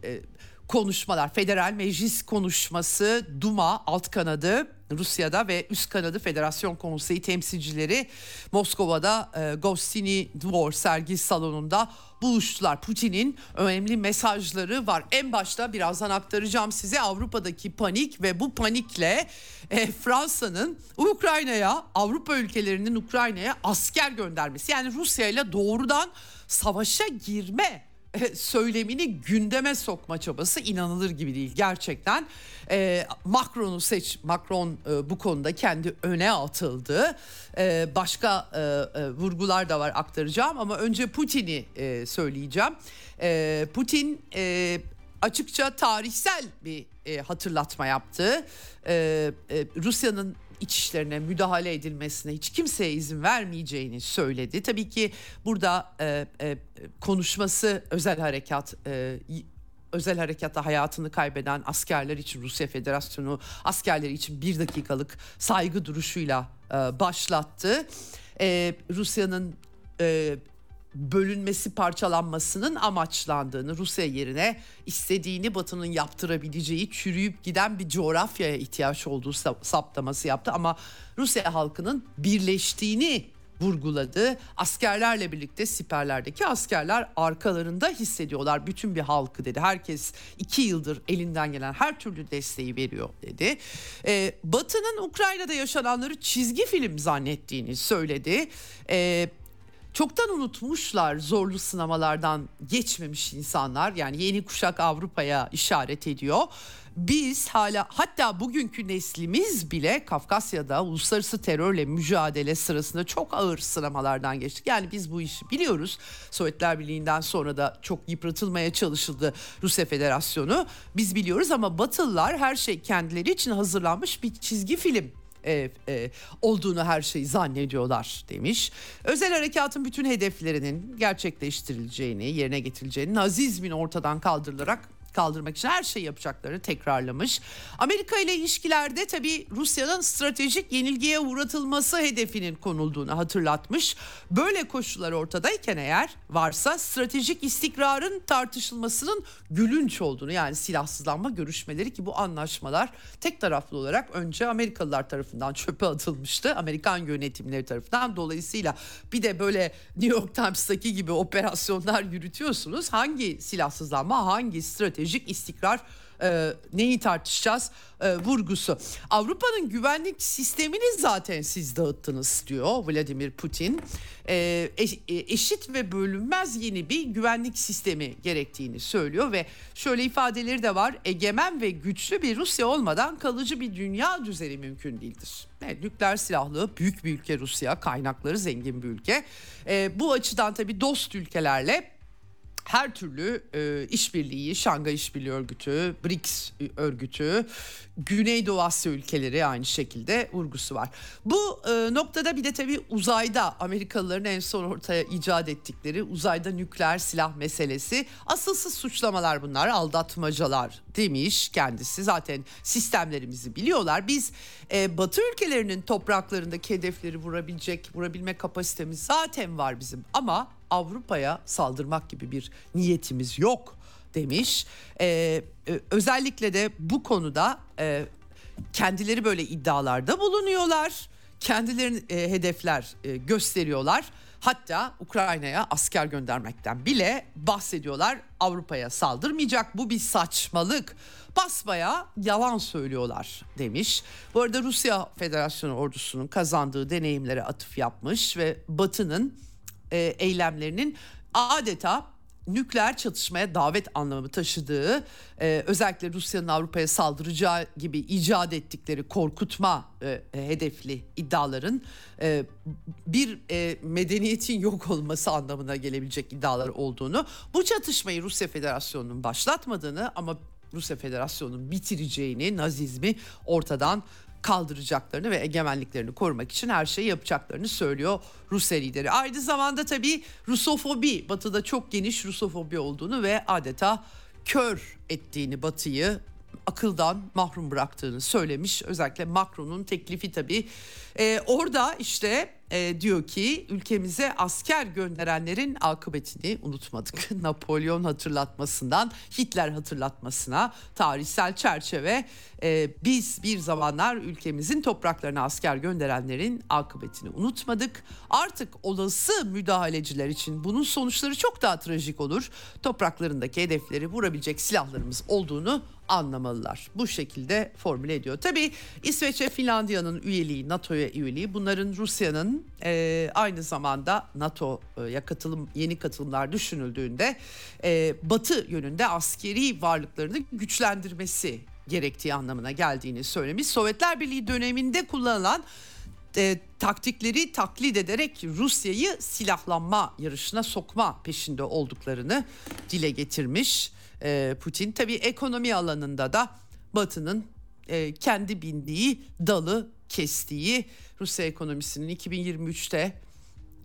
e, konuşmalar, federal meclis konuşması, Duma alt kanadı Rusya'da ve üst kanadı Federasyon Konseyi temsilcileri Moskova'da e, Gostini Dvor sergi salonunda buluştular. Putin'in önemli mesajları var. En başta birazdan aktaracağım size Avrupa'daki panik ve bu panikle e, Fransa'nın Ukrayna'ya, Avrupa ülkelerinin Ukrayna'ya asker göndermesi. Yani Rusya ile doğrudan savaşa girme söylemini gündeme sokma çabası inanılır gibi değil gerçekten. E, Macron'u seç, Macron e, bu konuda kendi öne atıldı. E, başka e, e, vurgular da var aktaracağım ama önce Putin'i e, söyleyeceğim. E, Putin e, açıkça tarihsel bir e, hatırlatma yaptı. E, e, Rusya'nın iç işlerine müdahale edilmesine hiç kimseye izin vermeyeceğini söyledi. Tabii ki burada e, e, konuşması özel harekat e, özel harekatta hayatını kaybeden askerler için Rusya Federasyonu askerleri için bir dakikalık saygı duruşuyla e, başlattı. E, Rusya'nın e, bölünmesi parçalanmasının amaçlandığını Rusya yerine istediğini Batı'nın yaptırabileceği çürüyüp giden bir coğrafyaya ihtiyaç olduğu saptaması yaptı ama Rusya halkının birleştiğini vurguladı. Askerlerle birlikte siperlerdeki askerler arkalarında hissediyorlar bütün bir halkı dedi. Herkes iki yıldır elinden gelen her türlü desteği veriyor dedi. Ee, Batı'nın Ukrayna'da yaşananları çizgi film zannettiğini söyledi. Ee, çoktan unutmuşlar zorlu sınamalardan geçmemiş insanlar. Yani yeni kuşak Avrupa'ya işaret ediyor. Biz hala hatta bugünkü neslimiz bile Kafkasya'da uluslararası terörle mücadele sırasında çok ağır sınamalardan geçtik. Yani biz bu işi biliyoruz. Sovyetler Birliği'nden sonra da çok yıpratılmaya çalışıldı Rusya Federasyonu. Biz biliyoruz ama Batılılar her şey kendileri için hazırlanmış bir çizgi film e, e, olduğunu her şeyi zannediyorlar demiş. Özel harekatın bütün hedeflerinin gerçekleştirileceğini, yerine getirileceğini, nazizmin ortadan kaldırılarak kaldırmak için her şey yapacaklarını tekrarlamış. Amerika ile ilişkilerde tabii Rusya'nın stratejik yenilgiye uğratılması hedefinin konulduğunu hatırlatmış. Böyle koşullar ortadayken eğer varsa stratejik istikrarın tartışılmasının gülünç olduğunu yani silahsızlanma görüşmeleri ki bu anlaşmalar tek taraflı olarak önce Amerikalılar tarafından çöpe atılmıştı. Amerikan yönetimleri tarafından dolayısıyla bir de böyle New York Times'taki gibi operasyonlar yürütüyorsunuz. Hangi silahsızlanma hangi strateji stratejik istikrar e, neyi tartışacağız e, vurgusu. Avrupa'nın güvenlik sistemini zaten siz dağıttınız diyor Vladimir Putin. E, e, eşit ve bölünmez yeni bir güvenlik sistemi gerektiğini söylüyor ve şöyle ifadeleri de var. Egemen ve güçlü bir Rusya olmadan kalıcı bir dünya düzeni mümkün değildir. Evet, nükleer silahlı büyük bir ülke Rusya, kaynakları zengin bir ülke. E, bu açıdan tabii dost ülkelerle her türlü e, işbirliği, Şangay İşbirliği Örgütü, BRICS örgütü, Güneydoğu Asya ülkeleri aynı şekilde vurgusu var. Bu e, noktada bir de tabii uzayda Amerikalıların en son ortaya icat ettikleri uzayda nükleer silah meselesi. Asılsız suçlamalar bunlar, aldatmacalar demiş kendisi. Zaten sistemlerimizi biliyorlar. Biz e, Batı ülkelerinin topraklarındaki hedefleri vurabilecek, vurabilme kapasitemiz zaten var bizim. Ama Avrupa'ya saldırmak gibi bir niyetimiz yok demiş. Ee, özellikle de bu konuda e, kendileri böyle iddialarda bulunuyorlar. Kendilerini e, hedefler e, gösteriyorlar. Hatta Ukrayna'ya asker göndermekten bile bahsediyorlar. Avrupa'ya saldırmayacak bu bir saçmalık. Basbaya yalan söylüyorlar demiş. Bu arada Rusya Federasyonu ordusunun kazandığı deneyimlere atıf yapmış ve Batı'nın e, eylemlerinin adeta nükleer çatışmaya davet anlamı taşıdığı e, özellikle Rusya'nın Avrupa'ya saldıracağı gibi icat ettikleri korkutma e, hedefli iddiaların e, bir e, medeniyetin yok olması anlamına gelebilecek iddialar olduğunu bu çatışmayı Rusya Federasyonu'nun başlatmadığını ama Rusya Federasyonu'nun bitireceğini nazizmi ortadan kaldıracaklarını ve egemenliklerini korumak için her şeyi yapacaklarını söylüyor Rusya lideri. Aynı zamanda tabii Rusofobi, Batı'da çok geniş Rusofobi olduğunu ve adeta kör ettiğini Batı'yı akıldan mahrum bıraktığını söylemiş. Özellikle Macron'un teklifi tabii. Ee, orada işte e, diyor ki ülkemize asker gönderenlerin akıbetini unutmadık. Napolyon hatırlatmasından Hitler hatırlatmasına tarihsel çerçeve e, biz bir zamanlar ülkemizin topraklarına asker gönderenlerin akıbetini unutmadık. Artık olası müdahaleciler için bunun sonuçları çok daha trajik olur. Topraklarındaki hedefleri vurabilecek silahlarımız olduğunu anlamalılar. Bu şekilde formüle ediyor. Tabii İsveç ve Finlandiya'nın üyeliği, NATO'ya üyeliği bunların Rusya'nın e, aynı zamanda NATO'ya katılım yeni katılımlar düşünüldüğünde e, Batı yönünde askeri varlıklarını güçlendirmesi gerektiği anlamına geldiğini söylemiş. Sovyetler Birliği döneminde kullanılan e, taktikleri taklit ederek Rusya'yı silahlanma yarışına sokma peşinde olduklarını dile getirmiş e, Putin. Tabii ekonomi alanında da Batı'nın e, kendi bindiği dalı kestiği Rusya ekonomisinin 2023'te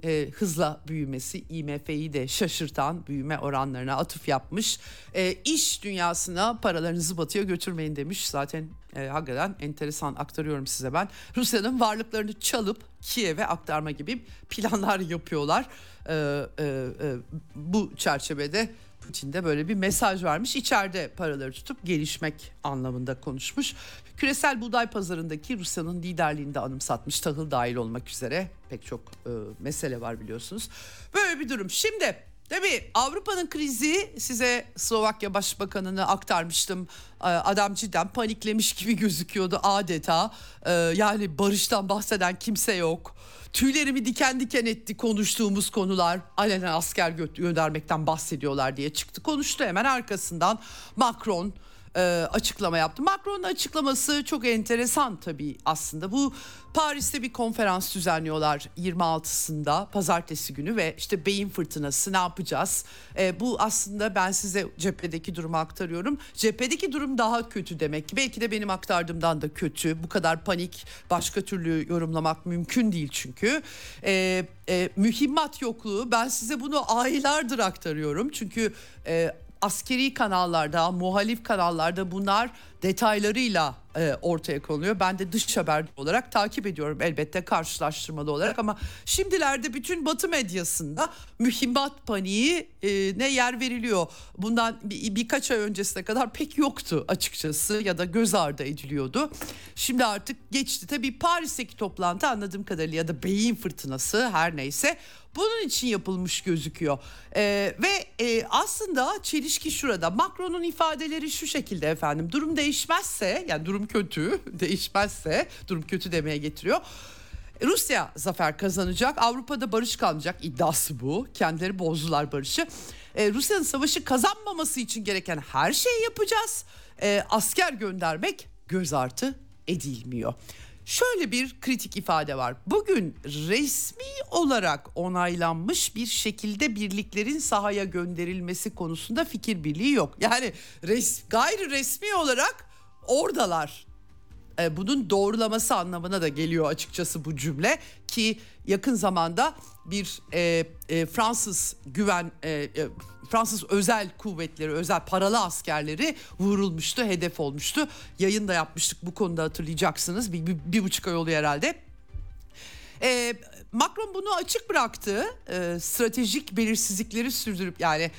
e, hızla büyümesi IMF'yi de şaşırtan büyüme oranlarına atıf yapmış. E, iş dünyasına paralarınızı batıya götürmeyin demiş. Zaten e, hakikaten enteresan aktarıyorum size ben. Rusya'nın varlıklarını çalıp Kiev'e aktarma gibi planlar yapıyorlar. E, e, e, bu çerçevede Putin de böyle bir mesaj vermiş. İçeride paraları tutup gelişmek anlamında konuşmuş. Küresel buğday pazarındaki Rusya'nın liderliğinde anımsatmış tahıl dahil olmak üzere pek çok e, mesele var biliyorsunuz. Böyle bir durum. Şimdi Tabii Avrupa'nın krizi size Slovakya Başbakanı'nı aktarmıştım. Ee, adam cidden paniklemiş gibi gözüküyordu adeta. Ee, yani barıştan bahseden kimse yok. Tüylerimi diken diken etti konuştuğumuz konular. Alenen asker gö- göndermekten bahsediyorlar diye çıktı konuştu. Hemen arkasından Macron e, açıklama yaptı. Macron'un açıklaması çok enteresan tabii aslında. Bu Paris'te bir konferans düzenliyorlar 26'sında pazartesi günü ve işte beyin fırtınası ne yapacağız? E, bu aslında ben size cephedeki durumu aktarıyorum. Cephedeki durum daha kötü demek ki. Belki de benim aktardığımdan da kötü. Bu kadar panik başka türlü yorumlamak mümkün değil çünkü. E, e, mühimmat yokluğu ben size bunu aylardır aktarıyorum. Çünkü e, askeri kanallarda, muhalif kanallarda bunlar detaylarıyla e, ortaya konuluyor. Ben de dış haber olarak takip ediyorum elbette karşılaştırmalı olarak ama şimdilerde bütün Batı medyasında mühimmat paniği e, ne yer veriliyor. Bundan bir, birkaç ay öncesine kadar pek yoktu açıkçası ya da göz ardı ediliyordu. Şimdi artık geçti. Tabii Paris'teki toplantı anladığım kadarıyla ya da beyin fırtınası her neyse bunun için yapılmış gözüküyor. Ee, ve e, aslında çelişki şurada. Macron'un ifadeleri şu şekilde efendim. Durum değişmezse yani durum kötü değişmezse durum kötü demeye getiriyor. Rusya zafer kazanacak. Avrupa'da barış kalmayacak iddiası bu. Kendileri bozdular barışı. Ee, Rusya'nın savaşı kazanmaması için gereken her şeyi yapacağız. Ee, asker göndermek göz artı edilmiyor. Şöyle bir kritik ifade var. Bugün resmi olarak onaylanmış bir şekilde birliklerin sahaya gönderilmesi konusunda fikir birliği yok. Yani res, gayri resmi olarak oradalar. Ee, bunun doğrulaması anlamına da geliyor açıkçası bu cümle ki yakın zamanda bir e, e, Fransız güven e, e, Fransız özel kuvvetleri, özel paralı askerleri vurulmuştu, hedef olmuştu. Yayın da yapmıştık bu konuda hatırlayacaksınız. Bir, bir, bir buçuk ay oluyor herhalde. E, Macron bunu açık bıraktı. E, stratejik belirsizlikleri sürdürüp yani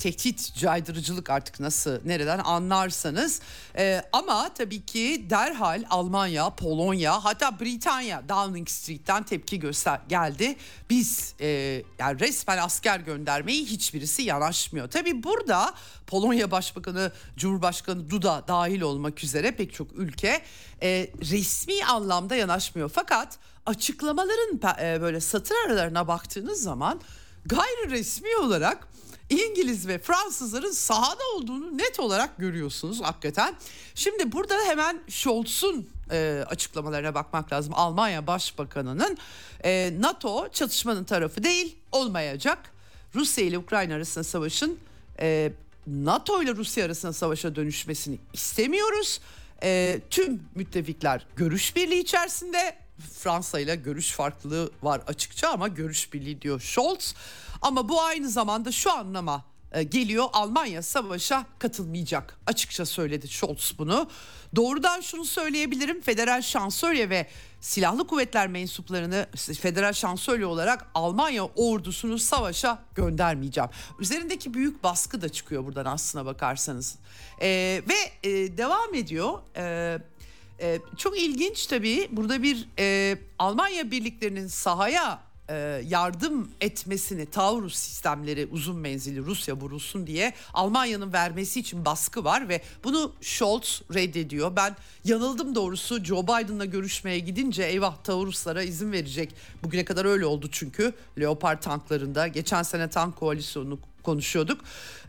tehdit caydırıcılık artık nasıl nereden anlarsanız ee, ama tabii ki derhal Almanya, Polonya hatta Britanya Downing Street'ten tepki göster geldi. Biz e, yani resmen asker göndermeyi hiçbirisi yanaşmıyor. Tabii burada Polonya Başbakanı, Cumhurbaşkanı Duda dahil olmak üzere pek çok ülke e, resmi anlamda yanaşmıyor. Fakat açıklamaların e, böyle satır aralarına baktığınız zaman gayri resmi olarak İngiliz ve Fransızların sahada olduğunu net olarak görüyorsunuz hakikaten. Şimdi burada hemen Scholz'un e, açıklamalarına bakmak lazım. Almanya Başbakanı'nın e, NATO çatışmanın tarafı değil olmayacak. Rusya ile Ukrayna arasında savaşın e, NATO ile Rusya arasında savaşa dönüşmesini istemiyoruz. E, tüm müttefikler görüş birliği içerisinde Fransa ile görüş farklılığı var açıkça ama görüş birliği diyor Scholz. Ama bu aynı zamanda şu anlama e, geliyor Almanya savaşa katılmayacak. Açıkça söyledi Scholz bunu. Doğrudan şunu söyleyebilirim. Federal şansölye ve silahlı kuvvetler mensuplarını federal şansölye olarak Almanya ordusunu savaşa göndermeyeceğim. Üzerindeki büyük baskı da çıkıyor buradan aslına bakarsanız. Ee, ve e, devam ediyor. Ee, e, çok ilginç tabii burada bir e, Almanya birliklerinin sahaya e, yardım etmesini Taurus sistemleri uzun menzilli Rusya vurulsun diye Almanya'nın vermesi için baskı var ve bunu Scholz reddediyor. Ben yanıldım doğrusu Joe Biden'la görüşmeye gidince eyvah Tauruslara izin verecek. Bugüne kadar öyle oldu çünkü Leopard tanklarında geçen sene tank koalisyonu konuşuyorduk.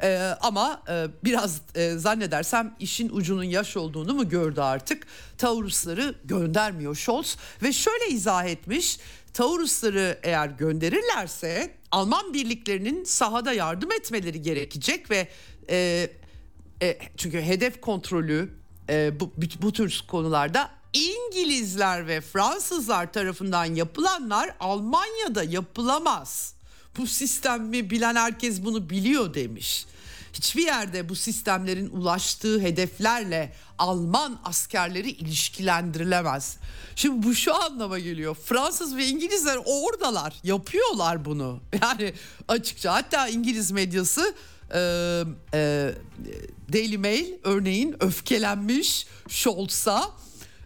Ee, ama e, biraz e, zannedersem işin ucunun yaş olduğunu mu gördü artık. Taurusları göndermiyor Scholz ve şöyle izah etmiş. Taurusları eğer gönderirlerse Alman birliklerinin sahada yardım etmeleri gerekecek ve e, e, çünkü hedef kontrolü e, bu, bu tür konularda İngilizler ve Fransızlar tarafından yapılanlar Almanya'da yapılamaz. Bu sistemi bilen herkes bunu biliyor demiş. Hiçbir yerde bu sistemlerin ulaştığı hedeflerle Alman askerleri ilişkilendirilemez. Şimdi bu şu anlama geliyor. Fransız ve İngilizler oradalar, yapıyorlar bunu. Yani açıkça hatta İngiliz medyası e, e, Daily Mail örneğin öfkelenmiş Scholz'a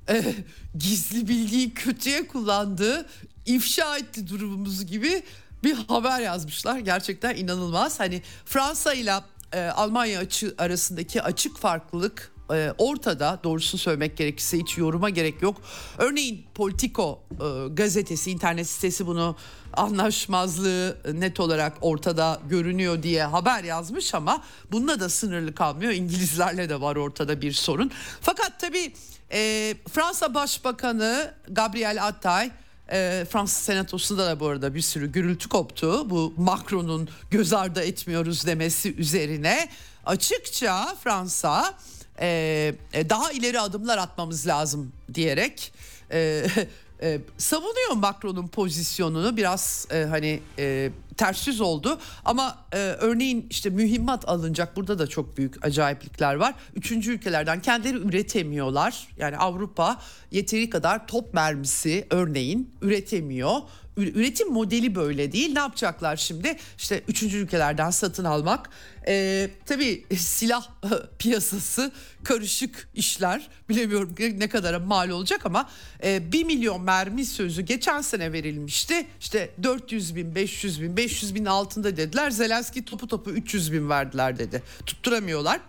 e, gizli bilgiyi kötüye kullandı, ifşa etti durumumuzu gibi bir haber yazmışlar. Gerçekten inanılmaz. Hani Fransa ile e, Almanya açı, arasındaki açık farklılık e, ortada. Doğrusunu söylemek gerekirse hiç yoruma gerek yok. Örneğin Politico e, gazetesi, internet sitesi bunu anlaşmazlığı net olarak ortada görünüyor diye haber yazmış ama bununla da sınırlı kalmıyor. İngilizlerle de var ortada bir sorun. Fakat tabii e, Fransa Başbakanı Gabriel Attal e, Fransız senatosunda da bu arada bir sürü gürültü koptu. Bu Macron'un göz ardı etmiyoruz demesi üzerine açıkça Fransa e, e daha ileri adımlar atmamız lazım diyerek e, e, savunuyor Macron'un pozisyonunu biraz e, hani e, ters yüz oldu. Ama e, örneğin işte mühimmat alınacak burada da çok büyük acayiplikler var. Üçüncü ülkelerden kendileri üretemiyorlar. Yani Avrupa yeteri kadar top mermisi örneğin üretemiyor üretim modeli böyle değil. Ne yapacaklar şimdi? İşte üçüncü ülkelerden satın almak. Ee, tabii silah piyasası karışık işler. Bilemiyorum ne kadara mal olacak ama e, 1 milyon mermi sözü geçen sene verilmişti. İşte 400 bin, 500 bin, 500 bin altında dediler. Zelenski topu topu 300 bin verdiler dedi. Tutturamıyorlar.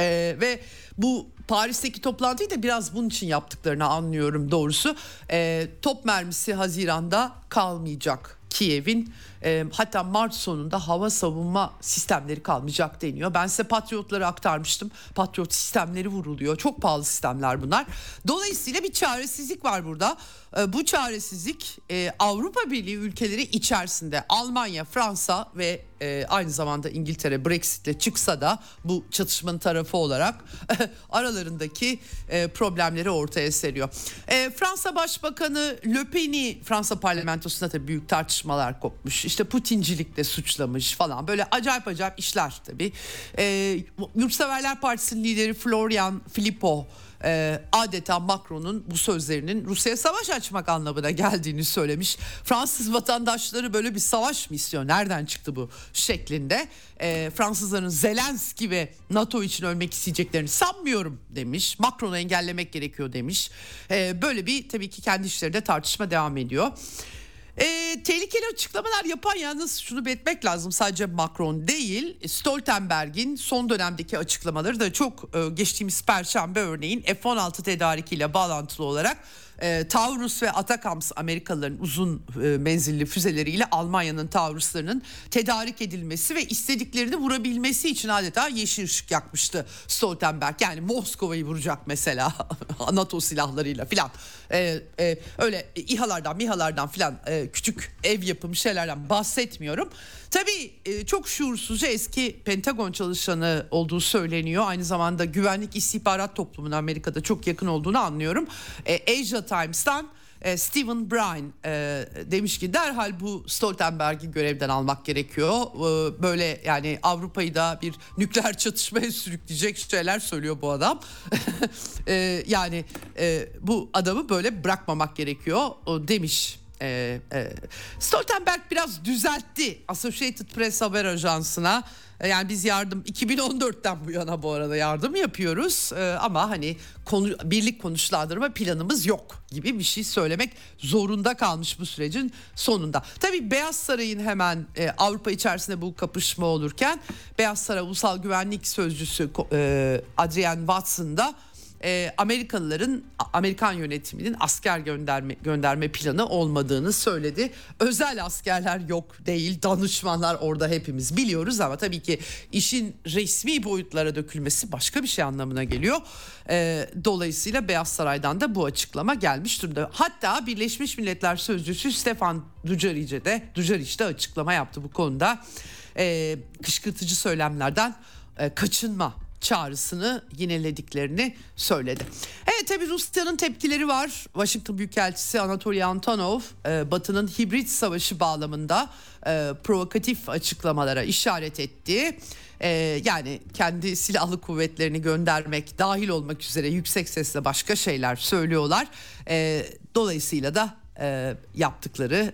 Ee, ve bu Paris'teki toplantıyı da biraz bunun için yaptıklarını anlıyorum doğrusu. Ee, top mermisi Haziran'da kalmayacak Kiev'in e, hatta Mart sonunda hava savunma sistemleri kalmayacak deniyor. Ben size Patriotları aktarmıştım. Patriot sistemleri vuruluyor. Çok pahalı sistemler bunlar. Dolayısıyla bir çaresizlik var burada. E, bu çaresizlik e, Avrupa Birliği ülkeleri içerisinde Almanya, Fransa ve e, aynı zamanda İngiltere Brexit'le çıksa da bu çatışmanın tarafı olarak aralarındaki e, problemleri ortaya seriyor. Fransa Başbakanı Le Pen'i Fransa parlamentosunda da büyük tartışmalar kopmuş işte Putincilikle suçlamış falan böyle acayip acayip işler tabii. Yurtseverler Partisi'nin lideri Florian Filippo e, adeta Macron'un bu sözlerinin Rusya'ya savaş açmak anlamına geldiğini söylemiş. Fransız vatandaşları böyle bir savaş mı istiyor? Nereden çıktı bu şeklinde? E, Fransızların Zelenski ve NATO için ölmek isteyeceklerini sanmıyorum demiş. Macron'u engellemek gerekiyor demiş. E, böyle bir tabii ki kendi işlerinde tartışma devam ediyor. E, tehlikeli açıklamalar yapan yalnız şunu belirtmek lazım. Sadece Macron değil Stoltenberg'in son dönemdeki açıklamaları da çok e, geçtiğimiz perşembe örneğin F-16 tedarikiyle bağlantılı olarak e, Taurus ve Atakams Amerikalıların uzun e, menzilli füzeleriyle Almanya'nın Tauruslarının tedarik edilmesi ve istediklerini vurabilmesi için adeta yeşil ışık yakmıştı Stoltenberg. Yani Moskova'yı vuracak mesela NATO silahlarıyla filan. E, e, öyle İHA'lardan MİHA'lardan filan e, küçük ev yapımı şeylerden bahsetmiyorum. Tabii e, çok şuursuzca eski Pentagon çalışanı olduğu söyleniyor. Aynı zamanda güvenlik istihbarat toplumunun Amerika'da çok yakın olduğunu anlıyorum. E, Asia Times'tan e, Stephen Bryan demiş ki derhal bu Stoltenberg'i görevden almak gerekiyor. Böyle yani Avrupa'yı da bir nükleer çatışmaya sürükleyecek şeyler söylüyor bu adam. yani bu adamı böyle bırakmamak gerekiyor demiş e, e, Stoltenberg biraz düzeltti Associated Press haber ajansına. E, yani biz yardım 2014'ten bu yana bu arada yardım yapıyoruz ee, ama hani konu, birlik konuşlandırma planımız yok gibi bir şey söylemek zorunda kalmış bu sürecin sonunda. Tabii Beyaz Saray'ın hemen e, Avrupa içerisinde bu kapışma olurken Beyaz Saray Ulusal Güvenlik Sözcüsü e, Adrian Watson da e, Amerikalıların Amerikan yönetiminin asker gönderme gönderme planı olmadığını söyledi. Özel askerler yok değil, danışmanlar orada hepimiz biliyoruz ama tabii ki işin resmi boyutlara dökülmesi başka bir şey anlamına geliyor. E, dolayısıyla Beyaz Saray'dan da bu açıklama gelmiş durumda. Hatta Birleşmiş Milletler Sözcüsü Stefan Dujarric de Dujarric de açıklama yaptı bu konuda. E, kışkırtıcı söylemlerden e, kaçınma çağrısını yinelediklerini söyledi. Evet tabi Rusya'nın tepkileri var. Washington Büyükelçisi Anatoly Antonov e, Batı'nın hibrit savaşı bağlamında e, provokatif açıklamalara işaret etti. E, yani kendi silahlı kuvvetlerini göndermek dahil olmak üzere yüksek sesle başka şeyler söylüyorlar. dolayısıyla da yaptıkları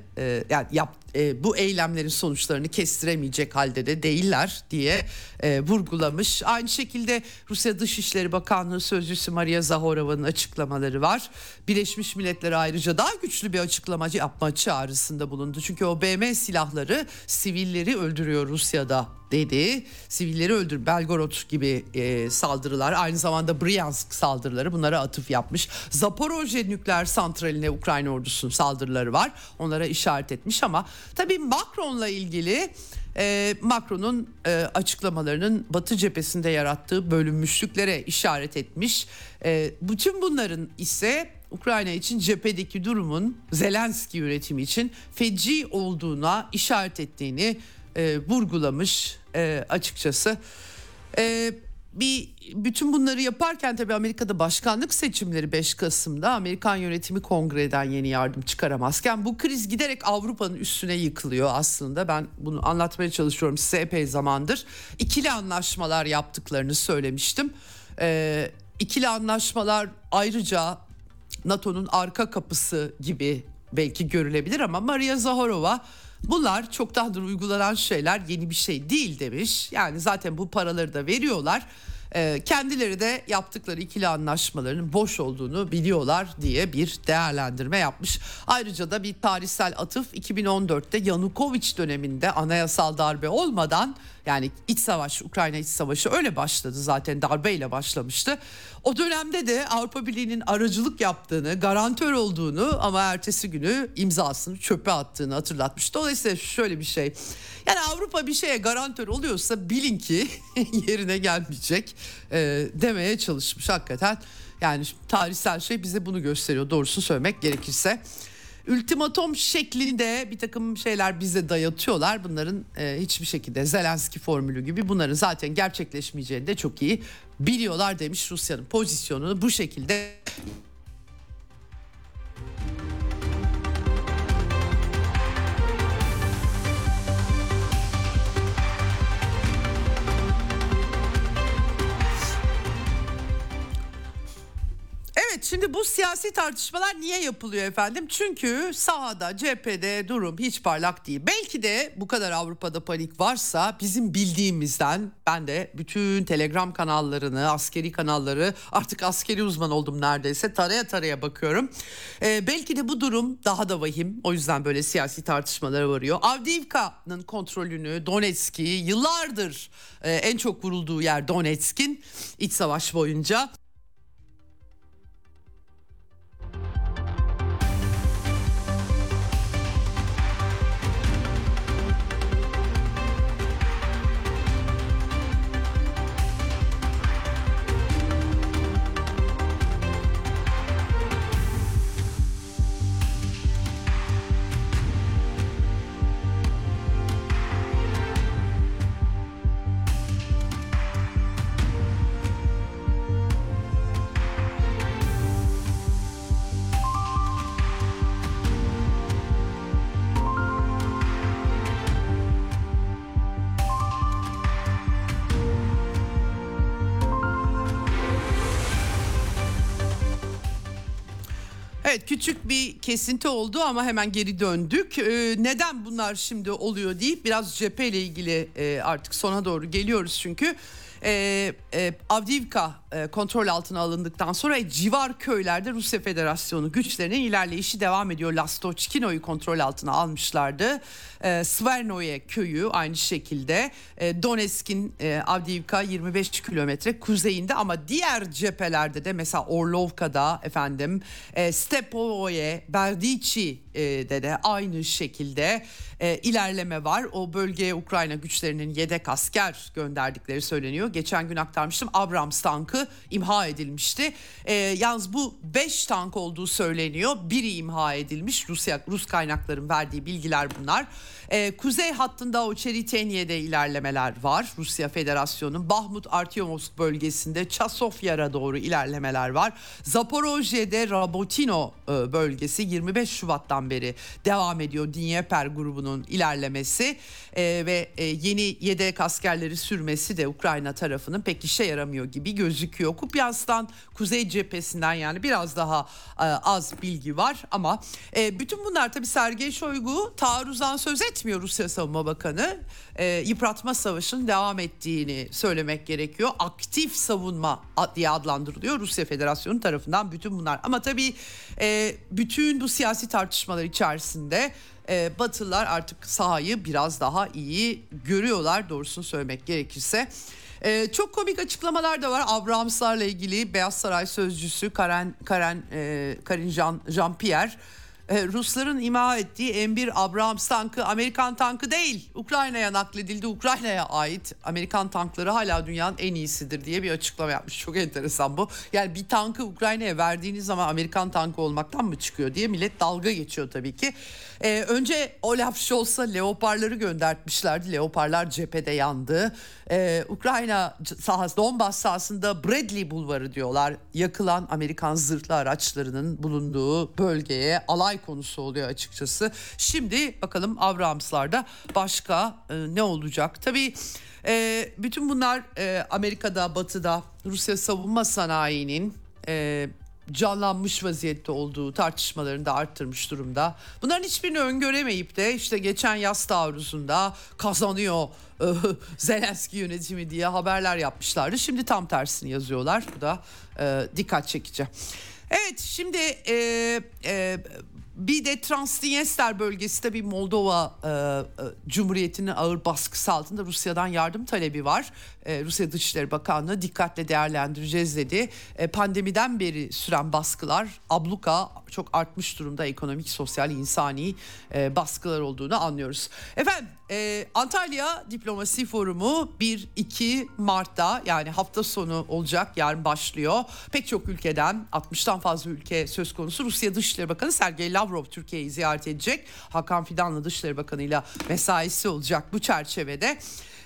yani yap, e, bu eylemlerin sonuçlarını kestiremeyecek halde de değiller diye e, vurgulamış. Aynı şekilde Rusya Dışişleri Bakanlığı Sözcüsü Maria Zaharova'nın açıklamaları var. Birleşmiş Milletler ayrıca daha güçlü bir açıklamacı yapma çağrısında bulundu. Çünkü o BM silahları sivilleri öldürüyor Rusya'da dedi. Sivilleri öldür Belgorod gibi e, saldırılar aynı zamanda Bryansk saldırıları bunlara atıf yapmış. Zaporojye nükleer santraline Ukrayna ordusunun saldırıları var. Onlara işaret etmiş ama tabii Macron'la ilgili e, Macron'un e, açıklamalarının Batı cephesinde yarattığı bölünmüşlüklere işaret etmiş. E, bütün bunların ise Ukrayna için cephedeki durumun Zelenski yönetimi için feci olduğuna işaret ettiğini e, vurgulamış e, açıkçası. E, bir bütün bunları yaparken tabii Amerika'da başkanlık seçimleri 5 Kasım'da Amerikan yönetimi kongreden yeni yardım çıkaramazken bu kriz giderek Avrupa'nın üstüne yıkılıyor aslında. Ben bunu anlatmaya çalışıyorum size epey zamandır. İkili anlaşmalar yaptıklarını söylemiştim. Ee, ikili anlaşmalar ayrıca NATO'nun arka kapısı gibi belki görülebilir ama Maria Zaharova bunlar çoktandır uygulanan şeyler yeni bir şey değil demiş. Yani zaten bu paraları da veriyorlar. Ee, kendileri de yaptıkları ikili anlaşmaların boş olduğunu biliyorlar diye bir değerlendirme yapmış. Ayrıca da bir tarihsel atıf 2014'te Yanukovic döneminde anayasal darbe olmadan yani iç savaş Ukrayna iç savaşı öyle başladı zaten darbeyle başlamıştı. O dönemde de Avrupa Birliği'nin aracılık yaptığını, garantör olduğunu ama ertesi günü imzasını çöpe attığını hatırlatmış. Dolayısıyla şöyle bir şey. Yani Avrupa bir şeye garantör oluyorsa bilin ki yerine gelmeyecek e, demeye çalışmış hakikaten. Yani tarihsel şey bize bunu gösteriyor doğrusunu söylemek gerekirse. Ultimatom şeklinde bir takım şeyler bize dayatıyorlar. Bunların e, hiçbir şekilde Zelenski formülü gibi bunların zaten gerçekleşmeyeceğini de çok iyi biliyorlar demiş Rusya'nın pozisyonunu bu şekilde Evet şimdi bu siyasi tartışmalar niye yapılıyor efendim? Çünkü sahada cephede durum hiç parlak değil. Belki de bu kadar Avrupa'da panik varsa bizim bildiğimizden ben de bütün telegram kanallarını askeri kanalları artık askeri uzman oldum neredeyse taraya taraya bakıyorum. Ee, belki de bu durum daha da vahim o yüzden böyle siyasi tartışmalara varıyor. Avdiivka'nın kontrolünü Donetsk'i yıllardır e, en çok vurulduğu yer Donetsk'in iç savaş boyunca kesinti oldu ama hemen geri döndük. Ee, neden bunlar şimdi oluyor deyip biraz cepheyle ilgili e, artık sona doğru geliyoruz çünkü. Ee, e, Avdiivka e, kontrol altına alındıktan sonra civar köylerde Rusya Federasyonu güçlerinin ilerleyişi devam ediyor. Lastoçkino'yu kontrol altına almışlardı. E, Svernoye köyü aynı şekilde e, Donetsk'in e, Avdiivka 25 kilometre kuzeyinde ama diğer cephelerde de mesela Orlovka'da efendim e, Stepoye, Berdiçi'de de aynı şekilde e, ilerleme var. O bölgeye Ukrayna güçlerinin yedek asker gönderdikleri söyleniyor. Geçen gün aktarmıştım Abrams tankı imha edilmişti. E, yalnız bu 5 tank olduğu söyleniyor. Biri imha edilmiş. Rusya Rus kaynakların verdiği bilgiler bunlar. E, kuzey hattında o Çeritenye'de ilerlemeler var. Rusya Federasyonu'nun Bahmut Artyomovsk bölgesinde Çasofyar'a doğru ilerlemeler var. Zaporojye'de Rabotino e, bölgesi 25 Şubat'tan beri devam ediyor Dnieper grubunun ilerlemesi e, ve e, yeni yedek askerleri sürmesi de Ukrayna tarafının pek işe yaramıyor gibi gözüküyor. Kupyans'tan kuzey cephesinden yani biraz daha e, az bilgi var ama e, bütün bunlar tabii Sergey Shoigu taarruzdan söz etmiyor Rusya Savunma Bakanı. E, yıpratma savaşının devam ettiğini söylemek gerekiyor. Aktif savunma diye adlandırılıyor Rusya Federasyonu tarafından bütün bunlar. Ama tabii e, bütün bu siyasi tartışmalar içerisinde e, Batılılar artık sahayı biraz daha iyi görüyorlar doğrusunu söylemek gerekirse. Ee, çok komik açıklamalar da var Abrahams'larla ilgili Beyaz Saray sözcüsü Karen Karen e, Karin Jean, Jean Pierre e, Rusların ima ettiği M1 Abrams tankı Amerikan tankı değil. Ukrayna'ya nakledildi. Ukrayna'ya ait Amerikan tankları hala dünyanın en iyisidir diye bir açıklama yapmış. Çok enteresan bu. Yani bir tankı Ukrayna'ya verdiğiniz zaman Amerikan tankı olmaktan mı çıkıyor diye millet dalga geçiyor tabii ki. Ee, önce Olaf Scholz'a leoparları göndertmişlerdi. Leoparlar cephede yandı. Ee, Ukrayna sahası, Donbas sahasında Bradley Bulvarı diyorlar. Yakılan Amerikan zırhlı araçlarının bulunduğu bölgeye alay konusu oluyor açıkçası. Şimdi bakalım Abrams'larda başka e, ne olacak? Tabii e, bütün bunlar e, Amerika'da, Batı'da Rusya savunma sanayinin... E, canlanmış vaziyette olduğu tartışmalarını da arttırmış durumda. Bunların hiçbirini öngöremeyip de işte geçen yaz taarruzunda kazanıyor e, Zelenski yönetimi diye haberler yapmışlardı. Şimdi tam tersini yazıyorlar. Bu da e, dikkat çekici. Evet şimdi e, e, bir de Transnistria bölgesi bir Moldova e, e, Cumhuriyeti'nin ağır baskısı altında Rusya'dan yardım talebi var. E, Rusya Dışişleri Bakanlığı dikkatle değerlendireceğiz dedi. E, pandemiden beri süren baskılar, abluka çok artmış durumda ekonomik, sosyal, insani e, baskılar olduğunu anlıyoruz. Efendim e, Antalya Diplomasi Forumu 1-2 Mart'ta yani hafta sonu olacak yarın başlıyor. Pek çok ülkeden 60'tan fazla ülke söz konusu. Rusya Dışişleri Bakanı Sergey Lavrov Türkiye'yi ziyaret edecek. Hakan Fidan'la Dışişleri Bakanı ile mesaisi olacak bu çerçevede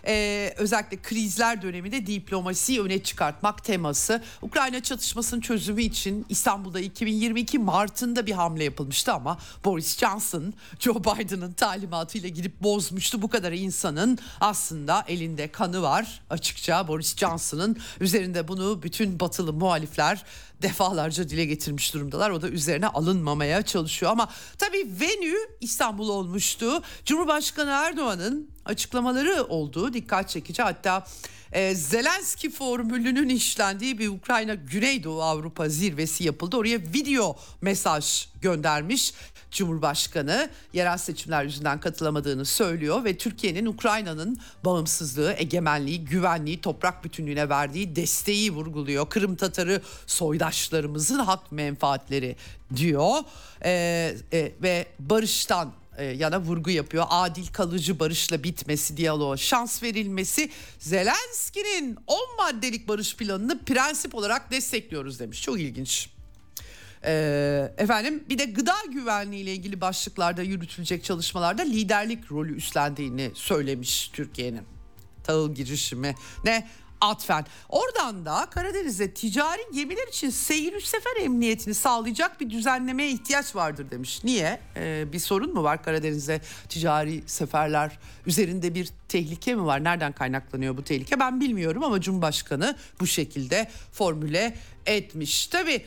e, özellikle krizler döneminde diplomasi öne çıkartmak teması. Ukrayna çatışmasının çözümü için İstanbul'da 2022 Mart'ında bir hamle yapılmıştı ama Boris Johnson Joe Biden'ın talimatıyla gidip bozmuştu. Bu kadar insanın aslında elinde kanı var açıkça Boris Johnson'ın üzerinde bunu bütün batılı muhalifler defalarca dile getirmiş durumdalar. O da üzerine alınmamaya çalışıyor ama tabii venü İstanbul olmuştu. Cumhurbaşkanı Erdoğan'ın açıklamaları olduğu dikkat çekici. Hatta e, Zelenski formülünün işlendiği bir Ukrayna Güneydoğu Avrupa zirvesi yapıldı. Oraya video mesaj göndermiş. Cumhurbaşkanı yerel seçimler yüzünden katılamadığını söylüyor ve Türkiye'nin Ukrayna'nın bağımsızlığı, egemenliği, güvenliği, toprak bütünlüğüne verdiği desteği vurguluyor. Kırım Tatarı soydaşlarımızın hak menfaatleri diyor ee, e, ve barıştan e, yana vurgu yapıyor. Adil kalıcı barışla bitmesi, diyaloğa şans verilmesi. Zelenski'nin 10 maddelik barış planını prensip olarak destekliyoruz demiş. Çok ilginç. Ee, efendim bir de gıda güvenliği ile ilgili başlıklarda yürütülecek çalışmalarda liderlik rolü üstlendiğini söylemiş Türkiye'nin. Tahıl girişimi ne atfen. Oradan da Karadeniz'de ticari gemiler için seyir sefer emniyetini sağlayacak bir düzenlemeye ihtiyaç vardır demiş. Niye? Ee, bir sorun mu var Karadeniz'de ticari seferler üzerinde bir tehlike mi var? Nereden kaynaklanıyor bu tehlike ben bilmiyorum ama Cumhurbaşkanı bu şekilde formüle etmiş. Tabii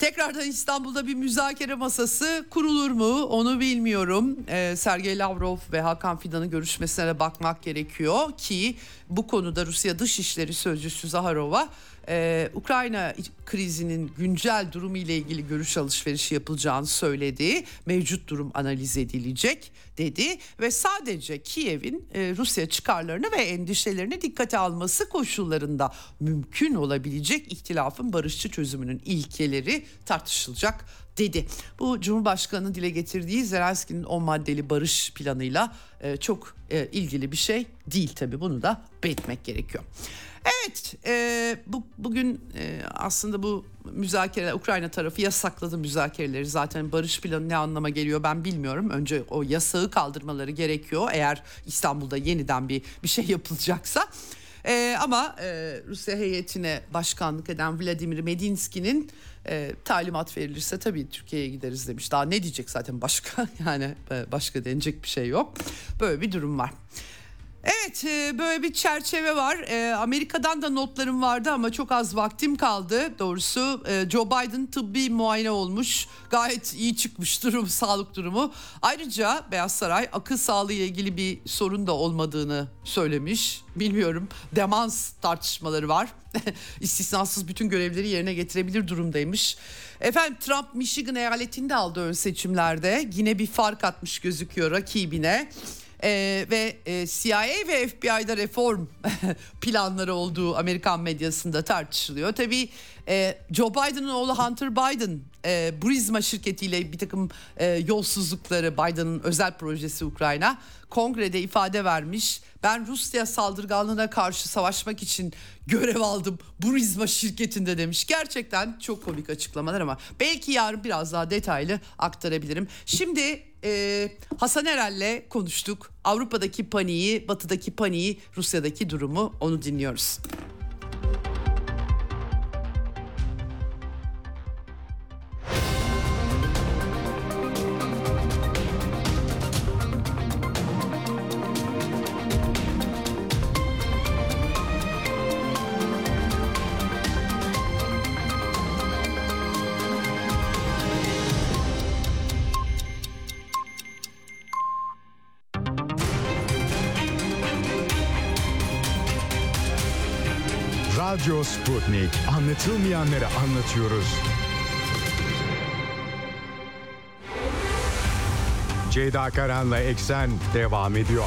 Tekrardan İstanbul'da bir müzakere masası kurulur mu onu bilmiyorum. Ee, Sergey Lavrov ve Hakan Fidan'ın görüşmesine de bakmak gerekiyor ki bu konuda Rusya Dışişleri Sözcüsü Zaharova e, Ukrayna krizinin güncel durumu ile ilgili görüş alışverişi yapılacağını söyledi. Mevcut durum analiz edilecek dedi ve sadece Kiev'in e, Rusya çıkarlarını ve endişelerini dikkate alması koşullarında mümkün olabilecek ihtilafın barışçı çözümünün ilkeleri tartışılacak dedi. Bu Cumhurbaşkanı'nın dile getirdiği Zelenski'nin 10 maddeli barış planıyla e, çok e, ilgili bir şey değil tabii bunu da belirtmek gerekiyor. Evet e, bu bugün e, aslında bu müzakere Ukrayna tarafı yasakladı müzakereleri zaten barış planı ne anlama geliyor ben bilmiyorum önce o yasağı kaldırmaları gerekiyor eğer İstanbul'da yeniden bir bir şey yapılacaksa E, ama e, Rusya heyetine başkanlık eden Vladimir Medinsky'nin e, talimat verilirse tabii Türkiye'ye gideriz demiş. Daha ne diyecek zaten başka yani e, başka denecek bir şey yok. Böyle bir durum var. Evet e, böyle bir çerçeve var. E, Amerika'dan da notlarım vardı ama çok az vaktim kaldı. Doğrusu e, Joe Biden tıbbi muayene olmuş. Gayet iyi çıkmış durum, sağlık durumu. Ayrıca Beyaz Saray akıl sağlığı ile ilgili bir sorun da olmadığını söylemiş. Bilmiyorum demans tartışmaları var. İstisnasız bütün görevleri yerine getirebilir durumdaymış. Efendim Trump Michigan eyaletinde aldı ön seçimlerde. Yine bir fark atmış gözüküyor rakibine e, ve e, CIA ve FBI'da reform planları olduğu Amerikan medyasında tartışılıyor. Tabii e, Joe Biden'ın oğlu Hunter Biden e, Burisma şirketiyle bir takım e, yolsuzlukları Biden'ın özel projesi Ukrayna kongrede ifade vermiş. Ben Rusya saldırganlığına karşı savaşmak için görev aldım Burisma şirketinde demiş. Gerçekten çok komik açıklamalar ama belki yarın biraz daha detaylı aktarabilirim. Şimdi e, Hasan Erel'le konuştuk. Avrupa'daki paniği, batıdaki paniği, Rusya'daki durumu onu dinliyoruz. Radyo Sputnik. Anlatılmayanları anlatıyoruz. Ceyda Karan'la Eksen devam ediyor.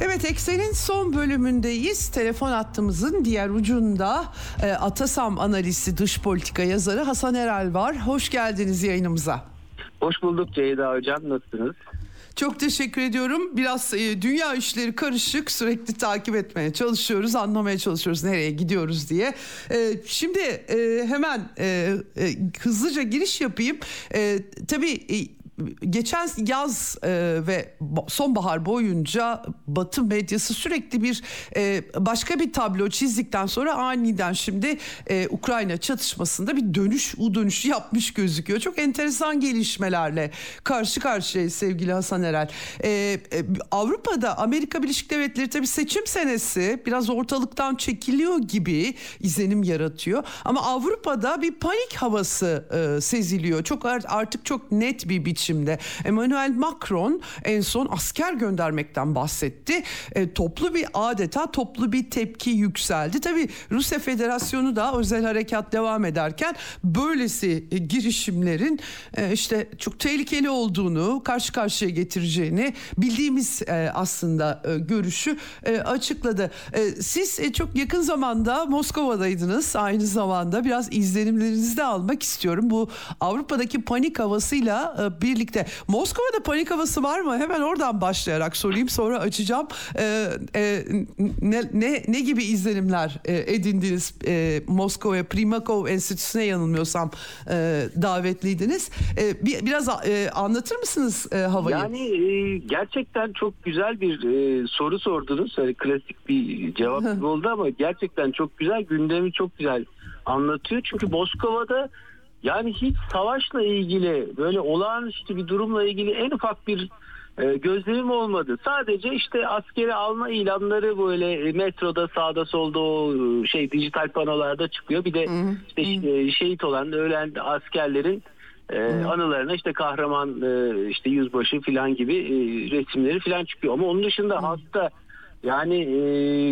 Evet Eksen'in son bölümündeyiz. Telefon hattımızın diğer ucunda e, Atasam analisti dış politika yazarı Hasan Eral var. Hoş geldiniz yayınımıza. Hoş bulduk Ceyda Hocam. Nasılsınız? Çok teşekkür ediyorum. Biraz e, dünya işleri karışık. Sürekli takip etmeye çalışıyoruz, anlamaya çalışıyoruz nereye gidiyoruz diye. E, şimdi e, hemen e, e, hızlıca giriş yapayım. E, tabii e, geçen yaz e, ve sonbahar boyunca Batı medyası sürekli bir e, başka bir tablo çizdikten sonra aniden şimdi e, Ukrayna çatışmasında bir dönüş, u dönüşü yapmış gözüküyor. Çok enteresan gelişmelerle karşı karşıya sevgili Hasan Erel. E, e, Avrupa'da Amerika Birleşik Devletleri tabii seçim senesi biraz ortalıktan çekiliyor gibi izlenim yaratıyor. Ama Avrupa'da bir panik havası e, seziliyor. Çok artık çok net bir biçim biçimde. Emmanuel Macron en son asker göndermekten bahsetti. E, toplu bir adeta toplu bir tepki yükseldi. Tabii Rusya Federasyonu da özel harekat devam ederken böylesi e, girişimlerin e, işte çok tehlikeli olduğunu, karşı karşıya getireceğini bildiğimiz e, aslında e, görüşü e, açıkladı. E, siz e, çok yakın zamanda Moskova'daydınız. Aynı zamanda biraz izlenimlerinizi de almak istiyorum. Bu Avrupa'daki panik havasıyla e, bir birlikte. Moskova'da panik havası var mı? Hemen oradan başlayarak sorayım sonra açacağım. Ee, e, ne, ne, ne gibi izlenimler e, edindiniz e, Moskova Primakov Enstitüsü'ne yanılmıyorsam e, davetliydiniz. E, bir, biraz e, anlatır mısınız e, havayı? Yani e, gerçekten çok güzel bir e, soru sordunuz. Yani klasik bir cevap oldu ama gerçekten çok güzel gündemi çok güzel anlatıyor. Çünkü Moskova'da yani hiç savaşla ilgili böyle olağanüstü bir durumla ilgili en ufak bir e, gözlemim olmadı. Sadece işte askeri alma ilanları böyle e, metroda sağda solda o e, şey dijital panolarda çıkıyor. Bir de işte e, şehit olan ölen askerlerin e, anılarına işte kahraman e, işte yüzbaşı falan gibi e, resimleri falan çıkıyor. Ama onun dışında halkta yani e,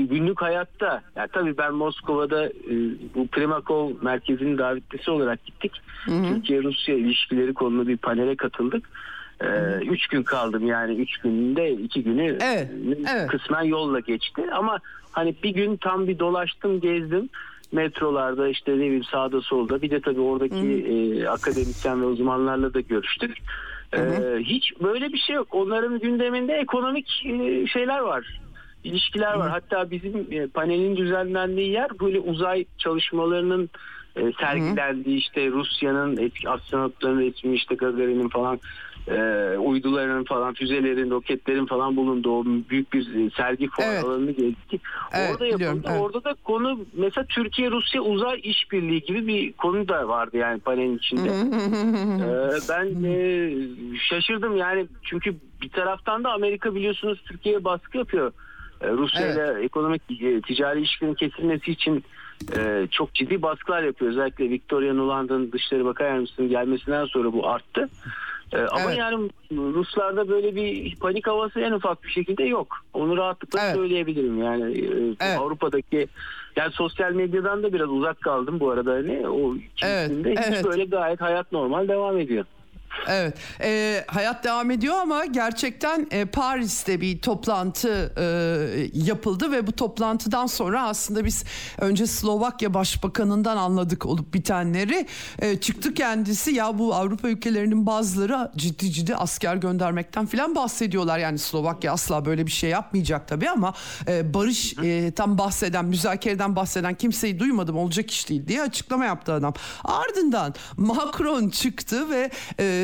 günlük hayatta, yani tabii ben Moskova'da e, bu Primakov merkezinin davetlisi olarak gittik. Türkiye-Rusya ilişkileri konulu bir panele katıldık. E, üç gün kaldım yani üç günde iki günü evet, evet. kısmen yolla geçti. Ama hani bir gün tam bir dolaştım gezdim metrolarda işte ne bileyim sağda solda bir de tabii oradaki e, akademisyen ve uzmanlarla da görüştük. Ee, hiç böyle bir şey yok. Onların gündeminde ekonomik e, şeyler var ilişkiler var. Hatta bizim e, panelin düzenlendiği yer böyle uzay çalışmalarının e, sergilendiği işte Rusya'nın eski astronotların resmi işte Gagarin'in falan e, uyduların falan füzelerin roketlerin falan bulunduğu büyük bir sergi fuar Evet. alanını gezdik. Evet, Orada yapıldı. evet. Orada da konu mesela Türkiye Rusya uzay işbirliği gibi bir konu da vardı yani panelin içinde. Ee, ben e, şaşırdım yani çünkü bir taraftan da Amerika biliyorsunuz Türkiye'ye baskı yapıyor. Ee, Rusya ile ekonomik e, ticari ilişkilerin kesilmesi için e, çok ciddi baskılar yapıyor. Özellikle Victoria Nuland'ın Dışişleri Bakan Yardımcısının gelmesinden sonra bu arttı. Ama Evet. yani Ruslarda böyle bir panik havası en ufak bir şekilde yok. Onu rahatlıkla Evet. söyleyebilirim. Yani e, Evet. Avrupa'daki yani sosyal medyadan da biraz uzak kaldım bu arada hani o Evet, hiç evet. böyle gayet hayat normal devam ediyor. Evet, e, hayat devam ediyor ama gerçekten e, Paris'te bir toplantı e, yapıldı ve bu toplantıdan sonra aslında biz önce Slovakya Başbakanı'ndan anladık olup bitenleri. E, çıktı kendisi ya bu Avrupa ülkelerinin bazıları ciddi ciddi asker göndermekten filan bahsediyorlar. Yani Slovakya asla böyle bir şey yapmayacak tabii ama e, barış e, tam bahseden, müzakereden bahseden kimseyi duymadım olacak iş değil diye açıklama yaptı adam. Ardından Macron çıktı ve e,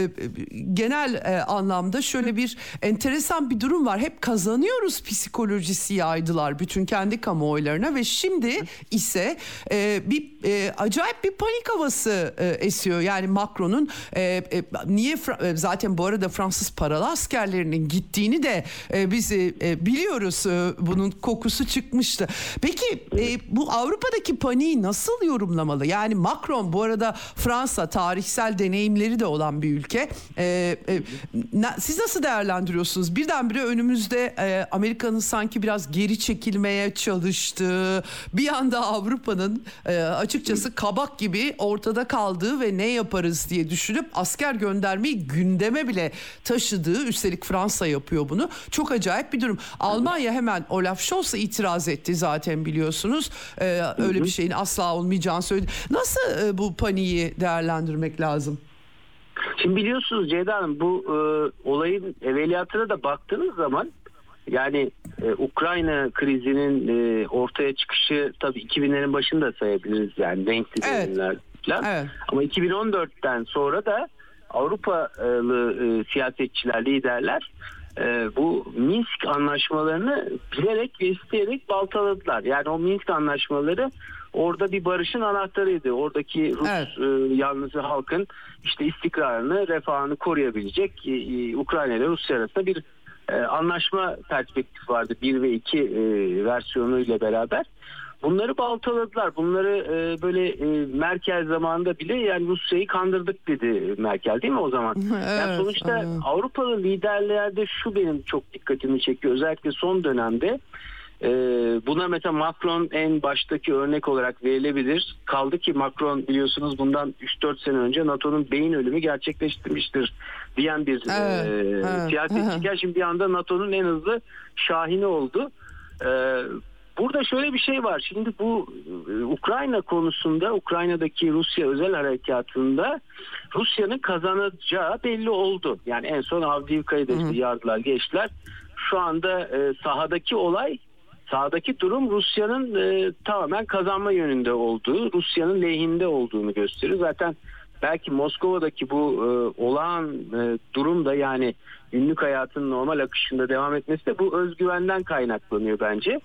genel e, anlamda şöyle bir enteresan bir durum var. Hep kazanıyoruz psikolojisi yaydılar bütün kendi kamuoylarına ve şimdi ise e, bir e, acayip bir panik havası e, esiyor. Yani Macron'un e, e, niye Fra- e, zaten bu arada Fransız paralı askerlerinin gittiğini de e, biz e, e, biliyoruz. E, bunun kokusu çıkmıştı. Peki e, bu Avrupa'daki paniği nasıl yorumlamalı? Yani Macron bu arada Fransa tarihsel deneyimleri de olan bir ülke. E, e, na- siz nasıl değerlendiriyorsunuz? Birdenbire önümüzde e, Amerika'nın sanki biraz geri çekilmeye çalıştığı, bir anda Avrupa'nın e, açıkçası kabak gibi ortada kaldığı ve ne yaparız diye düşünüp asker göndermeyi gündeme bile taşıdığı, üstelik Fransa yapıyor bunu. Çok acayip bir durum. Almanya hemen Olaf Scholz'a itiraz etti zaten biliyorsunuz. E, öyle bir şeyin asla olmayacağını söyledi. Nasıl e, bu paniği değerlendirmek lazım? Şimdi biliyorsunuz Ceyda Hanım bu e, olayın evveliyatına da baktığınız zaman yani e, Ukrayna krizinin e, ortaya çıkışı tabii 2000'lerin başını da sayabiliriz yani renkli Evet. dönemler falan. Evet. Ama 2014'ten sonra da Avrupalı e, siyasetçiler, liderler e, bu Minsk anlaşmalarını bilerek ve isteyerek baltaladılar. Yani o Minsk anlaşmaları orada bir barışın anahtarıydı. Oradaki Rus Evet. e, yalnızı halkın işte istikrarını, refahını koruyabilecek e, e, Ukrayna ile Rusya arasında bir e, anlaşma perspektifi vardı. 1 ve 2 e, versiyonuyla beraber. Bunları baltaladılar. Bunları e, böyle e, Merkel zamanında bile yani Rusya'yı kandırdık dedi Merkel değil mi o zaman? yani Evet, sonuçta evet. Avrupalı liderlerde şu benim çok dikkatimi çekiyor. Özellikle son dönemde e, buna mesela Macron en baştaki örnek olarak verilebilir. Kaldı ki Macron biliyorsunuz bundan 3-4 sene önce NATO'nun beyin ölümü gerçekleştirmiştir diyen bir Evet, e, evet, siyasetçiken şimdi bir anda NATO'nun en hızlı şahini oldu. E, burada şöyle bir şey var. Şimdi bu e, Ukrayna konusunda Ukrayna'daki Rusya özel harekatında Rusya'nın kazanacağı belli oldu. Yani en son Avdiivka'yı da işte yardılar geçtiler. Şu anda e, sahadaki olay sahadaki durum Rusya'nın e, tamamen kazanma yönünde olduğu, Rusya'nın lehinde olduğunu gösteriyor. Zaten belki Moskova'daki bu e, olağan e, durum da yani günlük hayatın normal akışında devam etmesi de bu özgüvenden kaynaklanıyor bence.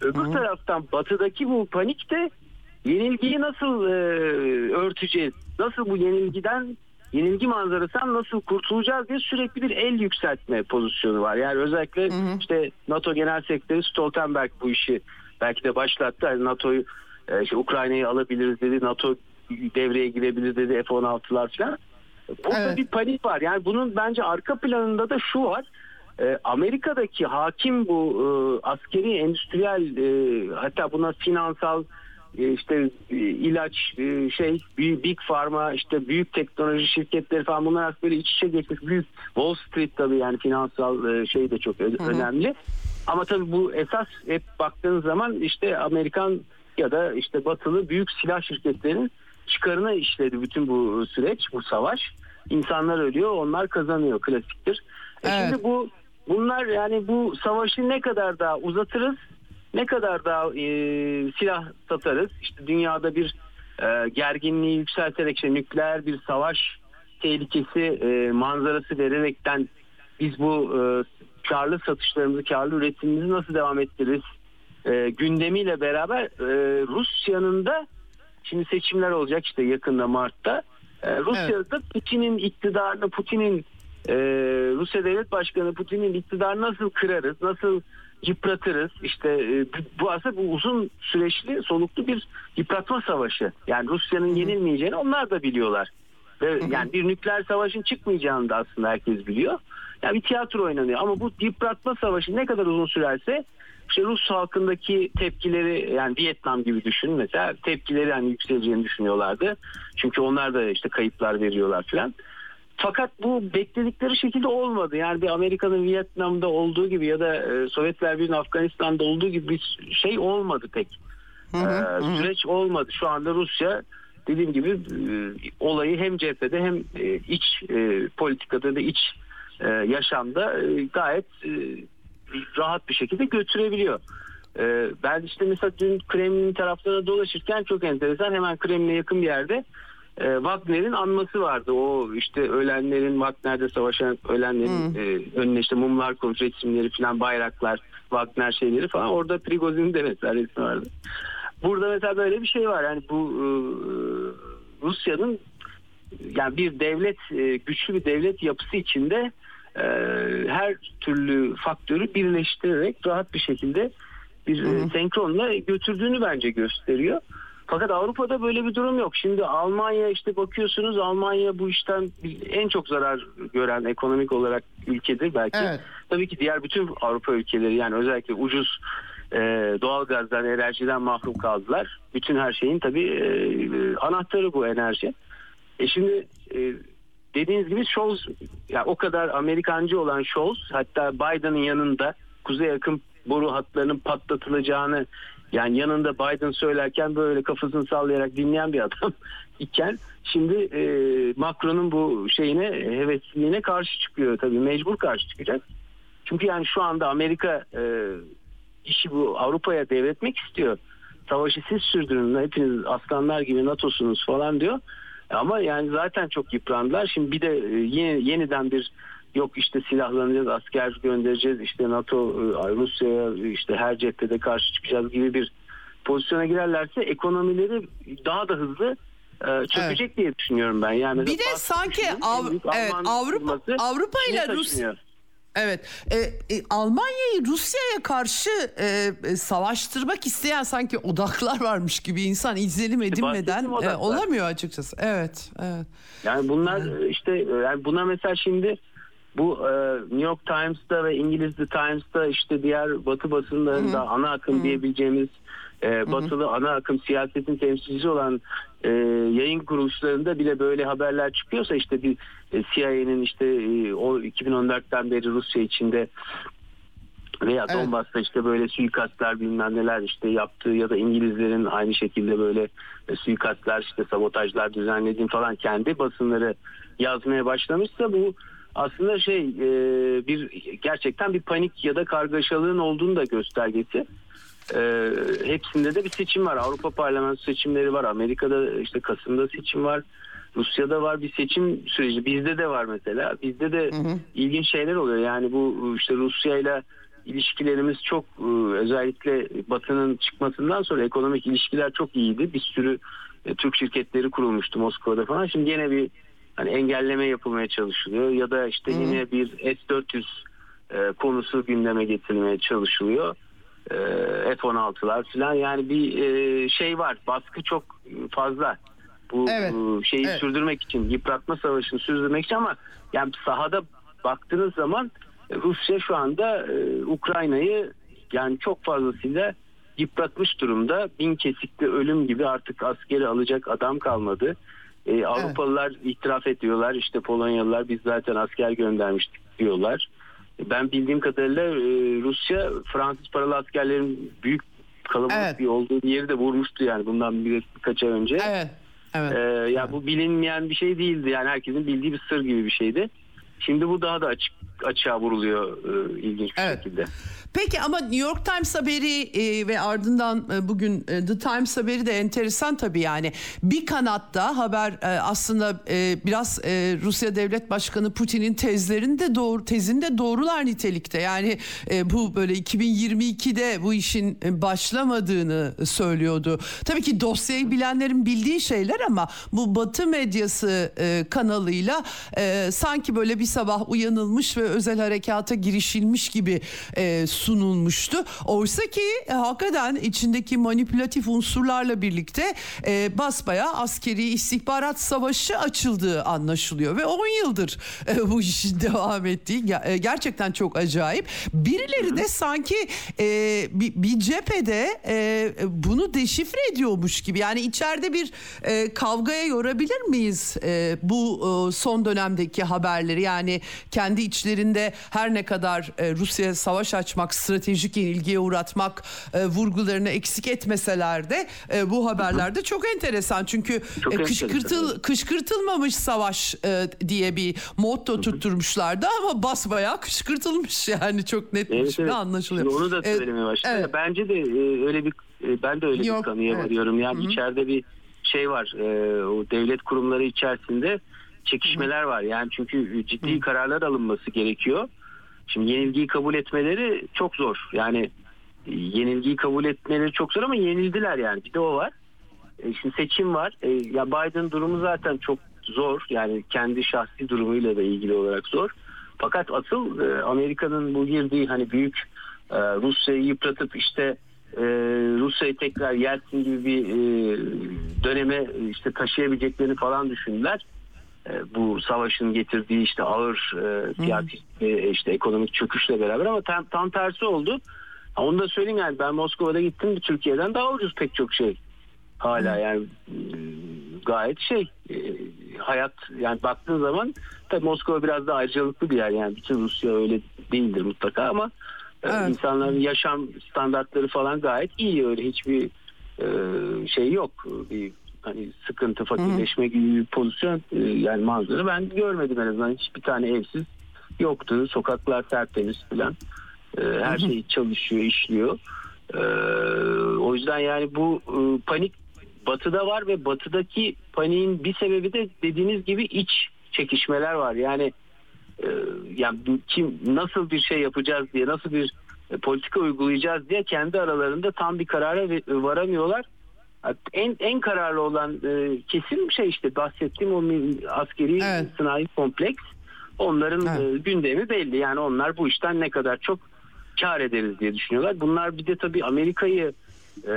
Öbür taraftan batıdaki bu panik de yenilgiyi nasıl e, örteceğiz? Nasıl bu yenilgiden yenilgi manzarasından nasıl kurtulacağız diye sürekli bir el yükseltme pozisyonu var. Yani özellikle işte NATO Genel Sekreteri Stoltenberg bu işi belki de başlattı. Yani NATO'yu e, işte Ukrayna'yı alabiliriz dedi. NATO devreye girebilir dedi F-16'lar falan. Burada Evet. bir panik var. Yani bunun bence arka planında da şu var. E, Amerika'daki hakim bu e, askeri endüstriyel hatta buna finansal işte e, ilaç e, şey büyük big pharma işte büyük teknoloji şirketleri falan bunlar aslında böyle iç içe geçmiş büyük Wall Street tabii yani finansal e, şey de çok ö- önemli. Ama tabii bu esas hep baktığınız zaman işte Amerikan ya da işte batılı büyük silah şirketlerinin çıkarına işledi bütün bu süreç, bu savaş. İnsanlar ölüyor, onlar kazanıyor klasiktir. E Evet. Şimdi bu bunlar yani bu savaşı ne kadar daha uzatırız, ne kadar daha e, silah satarız. İşte dünyada bir e, gerginliği yükselterek işte nükleer bir savaş tehlikesi e, manzarası vererekten biz bu e, karlı satışlarımızı, karlı üretimimizi nasıl devam ettiririz e, gündemiyle beraber e, Rusya'nın da şimdi seçimler olacak işte yakında Mart'ta. E, Rusya'da Putin'in iktidarını, Putin'in e, Rusya Devlet Başkanı Putin'in iktidarını nasıl kırarız, nasıl yıpratırız? İşte e, bu aslında bu uzun süreçli, soluklu bir yıpratma savaşı. Yani Rusya'nın yenilmeyeceğini onlar da biliyorlar. Ve yani bir nükleer savaşın çıkmayacağını da aslında herkes biliyor. Yani bir tiyatro oynanıyor ama bu yıpratma savaşı ne kadar uzun sürerse işte Rus halkındaki tepkileri yani Vietnam gibi düşün mesela tepkileri hani yükseleceğini düşünüyorlardı. Çünkü onlar da işte kayıplar veriyorlar filan. Fakat bu bekledikleri şekilde olmadı. Yani bir Amerika'nın Vietnam'da olduğu gibi ya da e, Sovyetler Birliği'nin Afganistan'da olduğu gibi bir şey olmadı pek. Hı hı, Ee, hı. süreç olmadı. Şu anda Rusya dediğim gibi e, olayı hem cephede hem e, iç e, politikada da iç e, yaşamda e, gayet e, rahat bir şekilde götürebiliyor. E, ben işte mesela dün Kremlin taraflarına dolaşırken çok enteresan hemen Kremlin'e yakın bir yerde e, Wagner'in anması vardı. O işte ölenlerin Wagner'de savaşan ölenlerin e, önüne işte mumlar konmuş resimleri falan bayraklar Wagner şeyleri falan orada Prigozhin'in de mesela resmi vardı. Burada mesela böyle bir şey var. Yani bu e, Rusya'nın yani bir devlet e, güçlü bir devlet yapısı içinde e, her türlü faktörü birleştirerek rahat bir şekilde bir e, senkronla götürdüğünü bence gösteriyor. Fakat Avrupa'da böyle bir durum yok. Şimdi Almanya işte bakıyorsunuz Almanya bu işten en çok zarar gören ekonomik olarak ülkedir belki. Evet. Tabii ki diğer bütün Avrupa ülkeleri yani özellikle ucuz e, doğalgazdan, enerjiden mahrum kaldılar. Bütün her şeyin tabii e, e, anahtarı bu enerji. E şimdi e, dediğiniz gibi Scholz ya o kadar Amerikancı olan Scholz hatta Biden'ın yanında Kuzey Akım boru hatlarının patlatılacağını yani yanında Biden söylerken böyle kafasını sallayarak dinleyen bir adam iken şimdi e, Macron'un bu şeyine hevesliliğine karşı çıkıyor tabii mecbur karşı çıkacak. Çünkü yani şu anda Amerika e, işi bu Avrupa'ya devretmek istiyor. Savaşı siz sürdürün hepiniz aslanlar gibi NATO'sunuz falan diyor. Ama yani zaten çok yıprandılar. Şimdi bir de e, yeni, yeniden bir yok işte silahlanacağız, asker göndereceğiz, işte NATO e, Rusya'ya işte her cephede karşı çıkacağız gibi bir pozisyona girerlerse ekonomileri daha da hızlı e, çökecek diye düşünüyorum ben. Yani Bir de sanki Av- evet, Avrupa Avrupa ile Çin'e Rus taşınıyor. Evet, e, e, Almanya'yı Rusya'ya karşı e, e, savaştırmak isteyen sanki odaklar varmış gibi insan izlenim edinmeden e, olamıyor açıkçası. Evet, evet. Yani bunlar işte yani buna mesela şimdi bu e, New York Times'ta ve İngiliz The Times'ta işte diğer batı basınlarında ana akım diyebileceğimiz e, batılı ana akım siyasetin temsilcisi olan e, yayın kuruluşlarında bile böyle haberler çıkıyorsa işte bir e, CIA'nin işte e, o 2014'ten beri Rusya içinde veya Evet. Donbass'ta işte böyle suikastlar bilmem neler işte yaptığı ya da İngilizlerin aynı şekilde böyle e, suikastlar işte sabotajlar düzenlediğini falan kendi basınları yazmaya başlamışsa bu aslında şey e, bir gerçekten bir panik ya da kargaşalığın olduğunu da göstergesi. E, hepsinde de bir seçim var. Avrupa Parlamentosu seçimleri var. Amerika'da işte Kasım'da seçim var. Rusya'da var bir seçim süreci. Bizde de var mesela. Bizde de ilginç şeyler oluyor. Yani bu işte Rusya ile ilişkilerimiz çok e, özellikle Batı'nın çıkmasından sonra ekonomik ilişkiler çok iyiydi. Bir sürü e, Türk şirketleri kurulmuştu Moskova'da falan. Şimdi gene bir hani engelleme yapılmaya çalışılıyor ya da işte yine bir S-400 e, konusu gündeme getirilmeye çalışılıyor. E, F-16'lar falan yani bir e, şey var. Baskı çok fazla. Bu Evet. şeyi Evet. sürdürmek için, yıpratma savaşını sürdürmek için ama yani sahada baktığınız zaman Rusya şu anda e, Ukrayna'yı yani çok fazlasıyla yıpratmış durumda. Bin kesikli ölüm gibi artık askeri alacak adam kalmadı. E, Avrupalılar itiraf ediyorlar. İşte Polonyalılar biz zaten asker göndermiştik diyorlar. E, Ben bildiğim kadarıyla e, Rusya Fransız paralı askerlerin büyük kalabalık Evet. bir olduğu bir yeri de vurmuştu yani bundan bir, birkaç ay önce. Evet. Evet. Ee, ya bu bilinmeyen bir şey değildi. Yani herkesin bildiği bir sır gibi bir şeydi. Şimdi bu daha da açık açığa vuruluyor e, ilginç bir Evet. şekilde. Peki ama New York Times haberi e, ve ardından e, bugün e, The Times haberi de enteresan tabii yani. Bir kanatta haber e, aslında e, biraz e, Rusya Devlet Başkanı Putin'in tezlerini de doğru tezini de doğrular nitelikte. Yani e, bu böyle 2022'de bu işin e, başlamadığını söylüyordu. Tabii ki dosyayı bilenlerin bildiği şeyler ama bu Batı medyası e, kanalıyla e, sanki böyle bir sabah uyanılmış ve özel harekata girişilmiş gibi e, sunulmuştu. Oysa ki e, hakikaten içindeki manipülatif unsurlarla birlikte e, basbaya askeri istihbarat savaşı açıldığı anlaşılıyor ve 10 yıldır e, bu işin devam ettiği e, gerçekten çok acayip. Birileri de sanki e, bir, bir cephede e, bunu deşifre ediyormuş gibi. Yani içeride bir e, kavgaya yorabilir miyiz e, bu e, son dönemdeki haberleri? Yani kendi içlerinde her ne kadar e, Rusya'ya savaş açmak, stratejik yenilgiye uğratmak e, vurgularını eksik etmeseler de e, bu haberlerde çok enteresan. Çünkü Çok e, enteresan, kışkırtıl, evet. kışkırtılmamış savaş e, diye bir motto tutturmuşlardı ama basbayağı kışkırtılmış yani çok net bir Evet, şekilde evet. anlaşılıyor. Şimdi onu da söylemeye başladı. evet. Bence de e, öyle bir e, ben de öyle Yok, bir kanıya evet. varıyorum. Yani Hı hı. içeride bir şey var. e, o devlet kurumları içerisinde çekişmeler var. Yani çünkü ciddi kararlar alınması gerekiyor. Şimdi yenilgiyi kabul etmeleri çok zor. Yani e, yenilgiyi kabul etmeleri çok zor ama yenildiler yani. Bir de o var. E, Şimdi seçim var. E, Ya Biden durumu zaten çok zor. Yani kendi şahsi durumuyla da ilgili olarak zor. Fakat asıl e, Amerika'nın bu girdiği hani büyük e, Rusya'yı yıpratıp işte e, Rusya'yı tekrar Yeltsin gibi bir e, döneme işte taşıyabileceklerini falan düşündüler. E, bu savaşın getirdiği işte ağır e, siyasi ve işte ekonomik çöküşle beraber ama tam, tam tersi oldu. Onu da söyleyeyim yani ben Moskova'da gittim Türkiye'den daha ucuz pek çok şey hala yani e, gayet şey e, hayat yani baktığın zaman tabii Moskova biraz daha ayrıcalıklı bir yer yani bütün Rusya öyle değildir mutlaka ama e, Evet. insanların yaşam standartları falan gayet iyi öyle hiçbir e, şey yok bir hani sıkıntı fakirleşme gibi bir pozisyon e, yani manzara ben görmedim en azından. Hiçbir tane evsiz yoktu. Sokaklar tertemiz falan E, her şey çalışıyor işliyor. E, o yüzden yani bu e, panik batıda var ve batıdaki paniğin bir sebebi de dediğiniz gibi iç çekişmeler var. Yani e, yani kim nasıl bir şey yapacağız diye nasıl bir politika uygulayacağız diye kendi aralarında tam bir karara varamıyorlar. En en kararlı olan e, kesim şey işte bahsettiğim o askeri Evet. sanayi kompleks. Onların Evet. e, gündemi belli. Yani onlar bu işten ne kadar çok kar ederiz diye düşünüyorlar. Bunlar bir de tabii Amerika'yı e,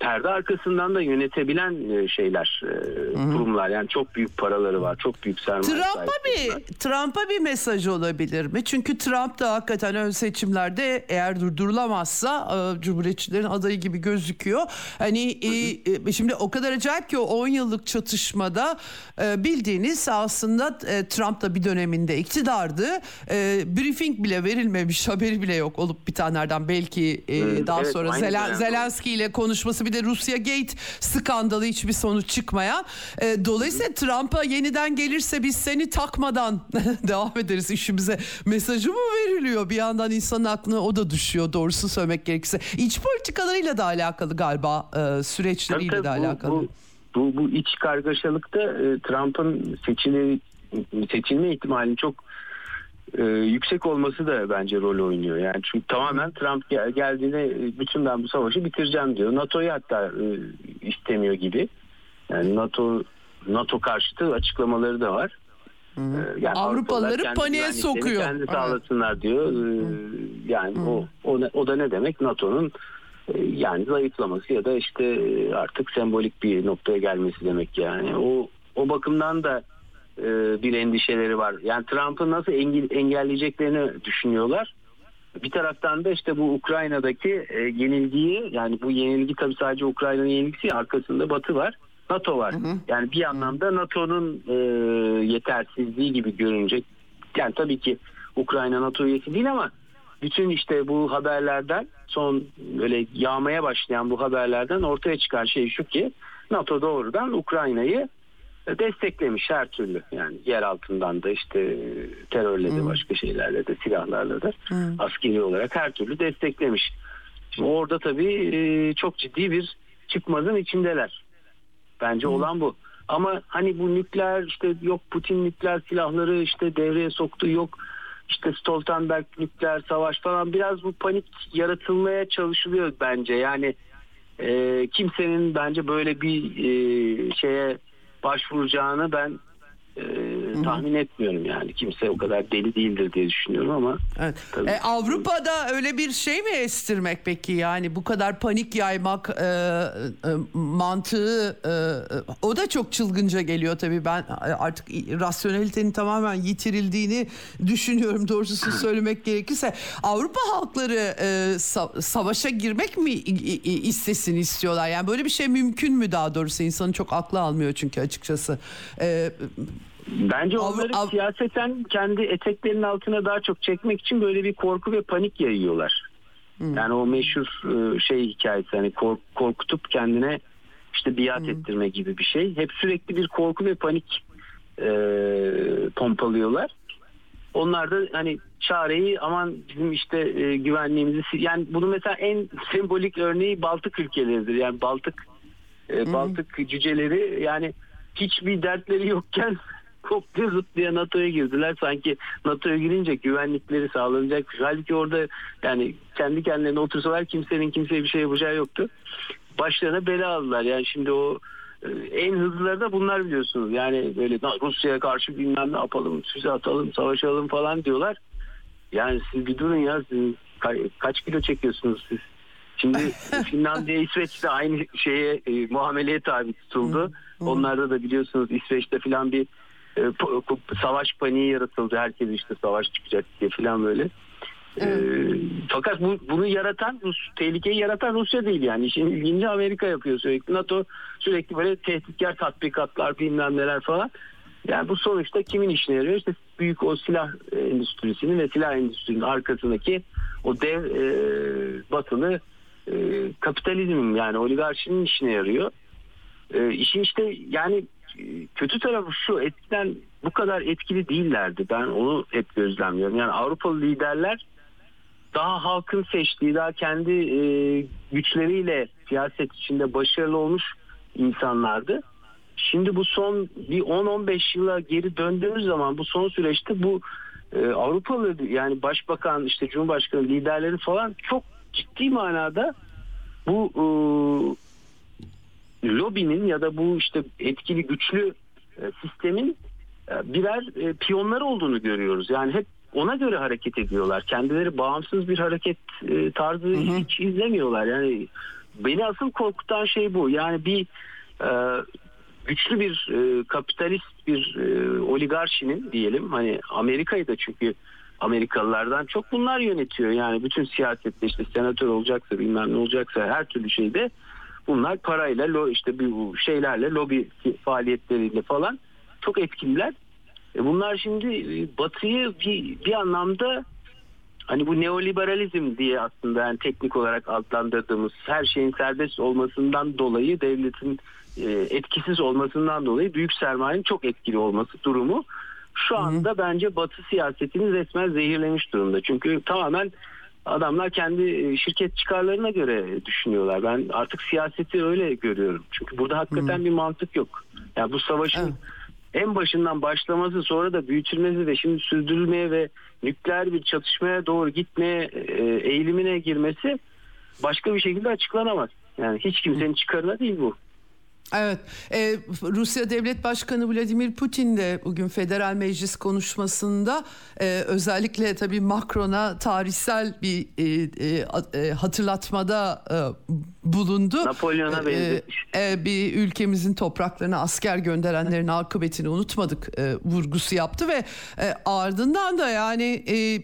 perde arkasından da yönetebilen e, şeyler, e, kurumlar. Yani çok büyük paraları var, çok büyük sermaye Trump'a bir. Trump'a bir mesaj olabilir mi? Çünkü Trump da hakikaten ön seçimlerde eğer durdurulamazsa e, Cumhuriyetçilerin adayı gibi gözüküyor. Hani e, e, şimdi o kadar acayip ki o 10 yıllık çatışmada e, bildiğiniz aslında e, Trump da bir döneminde iktidardı. E, briefing bile verilmemiş, haberi bile yok olup bitenlerden belki e, daha evet, sonra Zelen- dönemde. Zelenski ile konuşması bir de Rusya Gate skandalı hiçbir sonuç çıkmayan. E, dolayısıyla Trump'a yeniden gelirse biz seni takmadan devam ederiz işimize mesajı mı veriliyor? Bir yandan insanın aklına o da düşüyor doğrusu söylemek gerekirse. İç politikalarıyla da alakalı galiba e, Tabii süreçleriyle tabii de bu, alakalı. Bu, bu, bu iç kargaşalıkta e, Trump'ın seçili, seçilme ihtimalinin çok e, yüksek olması da bence rol oynuyor. Yani çünkü tamamen Trump gel- geldiğinde e, bütün ben bu savaşı bitireceğim diyor. NATO'yu hatta e, istemiyor gibi. Yani NATO NATO karşıtı açıklamaları da var. Ee, Yani Avrupalıları Avrupalılar kendi paniğe sokuyor. Kendi Evet. sağlasınlar diyor. Ee, Yani o, o, ne- o da ne demek? NATO'nun e, yani zayıflaması ya da işte e, artık sembolik bir noktaya gelmesi demek yani. O o bakımdan da e, bir endişeleri var. Yani Trump'ı nasıl engel, engelleyeceklerini düşünüyorlar. Bir taraftan da işte bu Ukrayna'daki e, yenilgiyi yani bu yenilgi tabii sadece Ukrayna'nın yenilgisi arkasında Batı var. NATO var. Yani bir anlamda NATO'nun e, yetersizliği gibi görünecek. Yani tabii ki Ukrayna NATO üyesi değil ama bütün işte bu haberlerden son böyle yağmaya başlayan bu haberlerden ortaya çıkan şey şu ki NATO doğrudan Ukrayna'yı desteklemiş her türlü. Yani yer altından da işte terörle de başka şeylerle de silahlarla da askeri olarak her türlü desteklemiş. Şimdi orada tabii çok ciddi bir çıkmazın içindeler. Bence olan bu. Ama hani bu nükleer işte yok Putin nükleer silahları işte devreye soktu yok işte Stoltenberg nükleer savaş falan biraz bu panik yaratılmaya çalışılıyor bence. Yani e, kimsenin bence böyle bir e, şeye başvuracağını ben e, tahmin etmiyorum yani. Kimse o kadar deli değildir diye düşünüyorum ama. Evet. E, Avrupa'da öyle bir şey mi estirmek peki yani bu kadar panik yaymak e, e, mantığı e, o da çok çılgınca geliyor tabii ben artık rasyonelitenin tamamen yitirildiğini düşünüyorum doğrusunu söylemek gerekirse. Avrupa halkları e, sa- savaşa girmek mi istesin istiyorlar yani böyle bir şey mümkün mü daha doğrusu insanın çok aklı almıyor çünkü açıkçası. E, Bence onları av, av, siyaseten kendi eteklerinin altına daha çok çekmek için böyle bir korku ve panik yayıyorlar. Hmm. Yani o meşhur e, şey hikayesi hani kork, korkutup kendine işte biat hmm. ettirme gibi bir şey. Hep sürekli bir korku ve panik e, pompalıyorlar. Onlar da hani çareyi aman bizim işte e, güvenliğimizi yani bunu mesela en sembolik örneği Baltık ülkeleridir. Yani Baltık e, hmm. Baltık cüceleri yani hiçbir dertleri yokken koptu zıplaya NATO'ya girdiler. Sanki NATO'ya girince güvenlikleri sağlanacak. Halbuki orada yani kendi kendilerine otursalar kimsenin kimseye bir şey yapacağı yoktu. Başlarına bela aldılar. Yani şimdi o e, en hızlıları da bunlar biliyorsunuz. Yani böyle Rusya'ya karşı bilmem ne yapalım, füze atalım, savaşalım falan diyorlar. Yani siz bir durun ya siz kaç kilo çekiyorsunuz siz? Şimdi Finlandiya, İsveç de aynı şeye e, muameleye tabi tutuldu. Onlarda da biliyorsunuz İsveç'te falan bir savaş paniği yaratıldı. Herkes işte savaş çıkacak diye falan böyle. E, evet. E, fakat bu, bunu yaratan Rus, tehlikeyi yaratan Rusya değil yani. İşin ilginci Amerika yapıyor sürekli. NATO sürekli böyle tehditkar tatbikatlar bilmem neler falan. Yani bu sonuçta kimin işine yarıyor? İşte büyük o silah endüstrisinin ve silah endüstrisinin arkasındaki o dev e, batılı e, kapitalizmin yani oligarşinin işine yarıyor. E, işin işte yani kötü tarafı şu eskiden bu kadar etkili değillerdi. Ben onu hep gözlemliyorum. Yani Avrupalı liderler daha halkın seçtiği, daha kendi e, güçleriyle siyaset içinde başarılı olmuş insanlardı. Şimdi bu son bir 10-15 yıla geri döndüğümüz zaman bu son süreçte bu e, Avrupalı yani başbakan işte cumhurbaşkanı liderleri falan çok ciddi manada bu e, lobinin ya da bu işte etkili güçlü e, sistemin e, birer e, piyonları olduğunu görüyoruz. Yani hep ona göre hareket ediyorlar. Kendileri bağımsız bir hareket tarzı hı hı. hiç izlemiyorlar. Yani beni asıl korkutan şey bu. Yani bir güçlü bir kapitalist bir oligarşinin diyelim hani Amerika'yı da çünkü Amerikalılardan çok bunlar yönetiyor. Yani bütün siyasette işte senatör olacaksa bilmem ne olacaksa her türlü şeyde bunlar parayla işte bu şeylerle lobi faaliyetleriyle falan çok etkililer. E bunlar şimdi e, Batı'yı bir, bir anlamda hani bu neoliberalizm diye aslında yani teknik olarak adlandırdığımız her şeyin serbest olmasından dolayı devletin e, etkisiz olmasından dolayı büyük sermayenin çok etkili olması durumu şu anda bence Batı siyasetini resmen zehirlemiş durumda. Çünkü tamamen adamlar kendi e, şirket çıkarlarına göre düşünüyorlar. Ben artık siyaseti öyle görüyorum. Çünkü burada hakikaten hmm. bir mantık yok. Yani bu savaşın evet. en başından başlaması sonra da büyütülmesi ve şimdi sürdürülmeye ve nükleer bir çatışmaya doğru gitmeye e, eğilimine girmesi başka bir şekilde açıklanamaz. Yani hiç kimsenin çıkarına değil bu. Evet, e, Rusya Devlet Başkanı Vladimir Putin de bugün Federal Meclis konuşmasında e, özellikle tabii Macron'a tarihsel bir e, e, hatırlatmada e, bulundu. Napolyon'a e, benzetmiş. E, bir ülkemizin topraklarına asker gönderenlerin akıbetini unutmadık e, vurgusu yaptı ve e, ardından da yani e,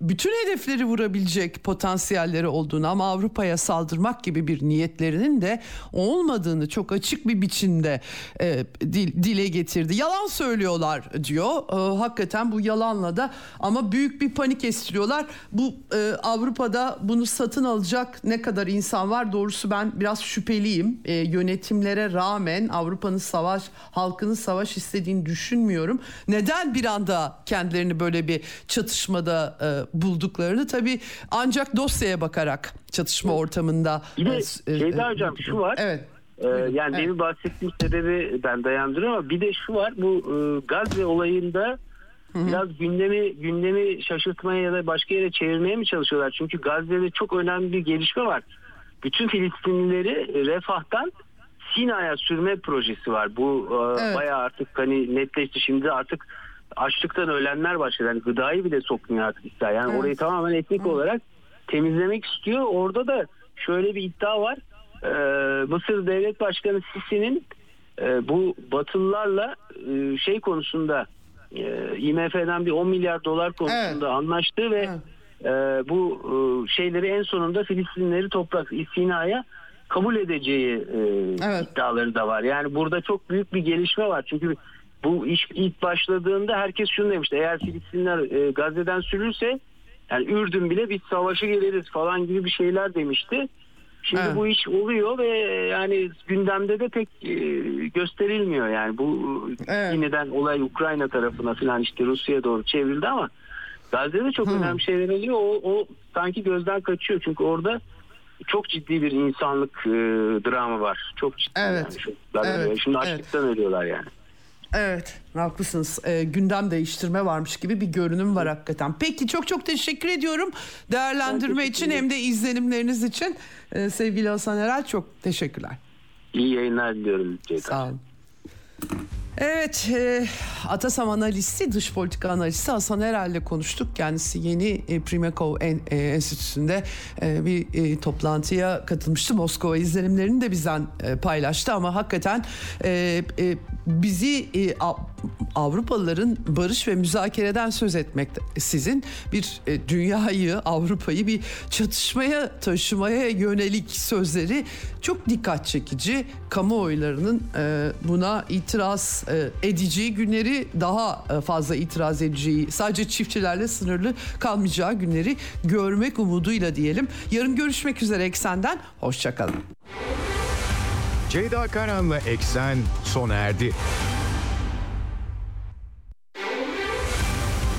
bütün hedefleri vurabilecek potansiyelleri olduğunu ama Avrupa'ya saldırmak gibi bir niyetlerinin de olmadığını çok açık bir biçimde e, dil, dile getirdi. Yalan söylüyorlar diyor. E, hakikaten bu yalanla da ama büyük bir panik estiriyorlar. Bu e, Avrupa'da bunu satın alacak ne kadar insan var? Doğrusu ben biraz şüpheliyim. E, yönetimlere rağmen Avrupa'nın savaş, halkının savaş istediğini düşünmüyorum. Neden bir anda kendilerini böyle bir çatışmada e, bulduklarını tabii ancak dosyaya bakarak çatışma ortamında. Bir de e, Şeyda Hocam şu var. Evet. Ee, yani Evet. demin bahsettiğim sebebi ben dayandırıyorum ama bir de şu var bu e, Gazze olayında biraz gündemi gündemi şaşırtmaya ya da başka yere çevirmeye mi çalışıyorlar? Çünkü Gazze'de çok önemli bir gelişme var. Bütün Filistinlileri Refah'tan Sina'ya sürme projesi var. Bu e, Evet. bayağı artık hani netleşti. Şimdi artık açlıktan ölenler başladı. Yani gıdayı bile sokmuyor artık İsrail. Yani Evet. orayı tamamen etnik olarak temizlemek istiyor. Orada da şöyle bir iddia var. Ee, Mısır Devlet Başkanı Sisi'nin e, bu Batılılarla e, şey konusunda e, IMF'den bir 10 milyar dolar konusunda Evet. anlaştığı ve Evet. e, bu e, şeyleri en sonunda Filistinleri toprak Sina'ya kabul edeceği e, Evet. iddiaları da var. Yani burada çok büyük bir gelişme var. Çünkü bu iş ilk başladığında herkes şunu demişti. Eğer Filistinler e, Gazze'den sürülse yani Ürdün bile biz savaşı geliriz falan gibi bir şeyler demişti. Şimdi Evet. bu iş oluyor ve yani gündemde de pek e, gösterilmiyor yani bu Evet. yeniden olay Ukrayna tarafına falan işte Rusya'ya doğru çevrildi ama Gazze'de çok önemli şeyler oluyor. O, o sanki gözden kaçıyor çünkü orada çok ciddi bir insanlık e, dramı var. Çok ciddi. Evet. Yani. Çocuklar Evet. Şimdi Evet. açlıktan ölüyorlar yani. Evet haklısınız Ee, gündem değiştirme varmış gibi bir görünüm var hakikaten. Peki çok çok teşekkür ediyorum değerlendirme teşekkür için hem de izlenimleriniz için. Ee, sevgili Hasan Erel çok teşekkürler. İyi yayınlar diliyorum. Sağ olun. Evet, e, Atasam analisti, dış politika analisti Hasan Erel'le konuştuk. Kendisi yeni e, Primakov En- e, Enstitüsü'nde e, bir e, toplantıya katılmıştı. Moskova izlenimlerini de bizden e, paylaştı ama hakikaten e, e, bizi e, Avrupalıların barış ve müzakereden söz etmek sizin bir e, dünyayı, Avrupa'yı bir çatışmaya taşımaya yönelik sözleri çok dikkat çekici. Kamuoylarının e, buna itiraz e, edeceği günleri daha e, fazla itiraz edeceği, sadece çiftçilerle sınırlı kalmayacağı günleri görmek umuduyla diyelim. Yarın görüşmek üzere Eksen'den. Hoşçakalın. Ceyda Karan'la Eksen sona erdi.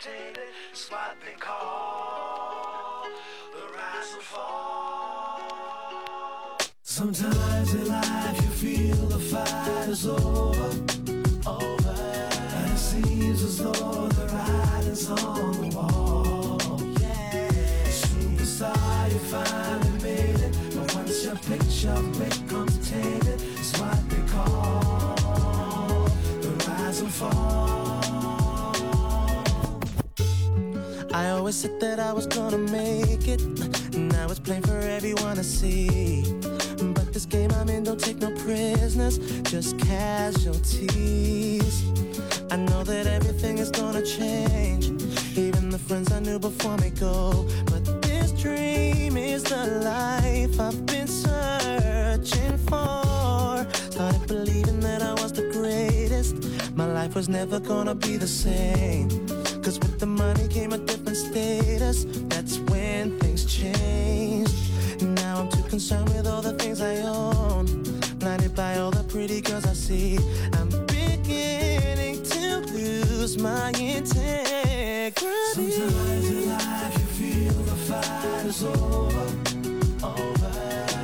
Tainted It's what they call the rise and fall Sometimes in life you feel the fight is over over. And it seems as though the writing's on the wall. Yeah. Superstar, you finally made it. But once your picture becomes tainted, it's what they call the rise and fall. Always said that I was gonna make it. Now it's plain for everyone to see. But this game I'm in don't take no prisoners, just casualties. I know that everything is gonna change. Even the friends I knew before me go. But this dream is the life I've been searching for. Started believing that I was the greatest. My life was never gonna be the same. Cause with the money came a different different status. That's when things change. Now I'm too concerned with all the things I own. Blinded by all the pretty girls I see. I'm beginning to lose my integrity. Sometimes in life you feel the fight is over. Over.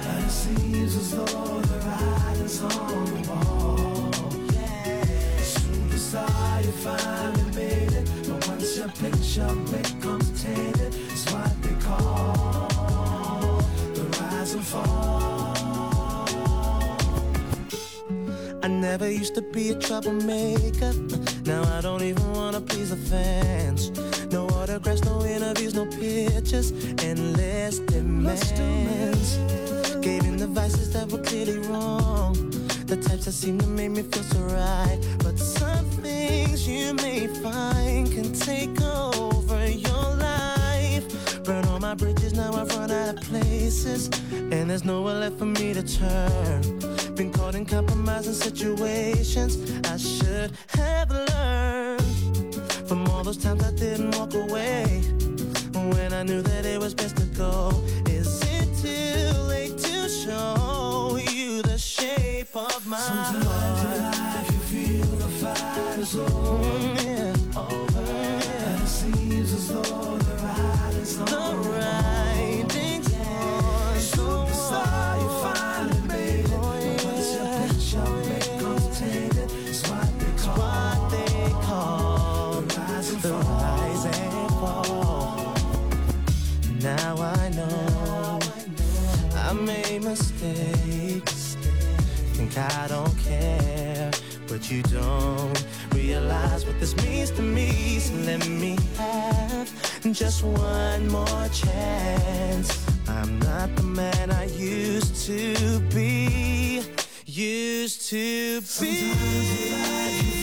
And it seems as though the writing's on the wall. Yeah. Soon as you find but once your picture becomes tainted, it's what they call the rise and fall. I never used to be a troublemaker. Now I don't even wanna please the fans. No autographs, no interviews, no pictures, endless demands. Gave in the vices that were clearly wrong. The types that seem to make me feel so right. But things you may find can take over your life. Burn all my bridges, now I've run out of places. And there's nowhere left for me to turn. Been caught in compromising situations I should have learned from all those times I didn't walk away when I knew that it was best to go. Is it too late to show you the shape of my heart? It seems the ride is on. The. Superstar, you finally made it. Your picture it's what they call, the rise and fall. Now I know I made mistakes. Think I don't care, but you don't realize what this means to me. So let me have just one more chance. I'm not the man I used to be. Used to be.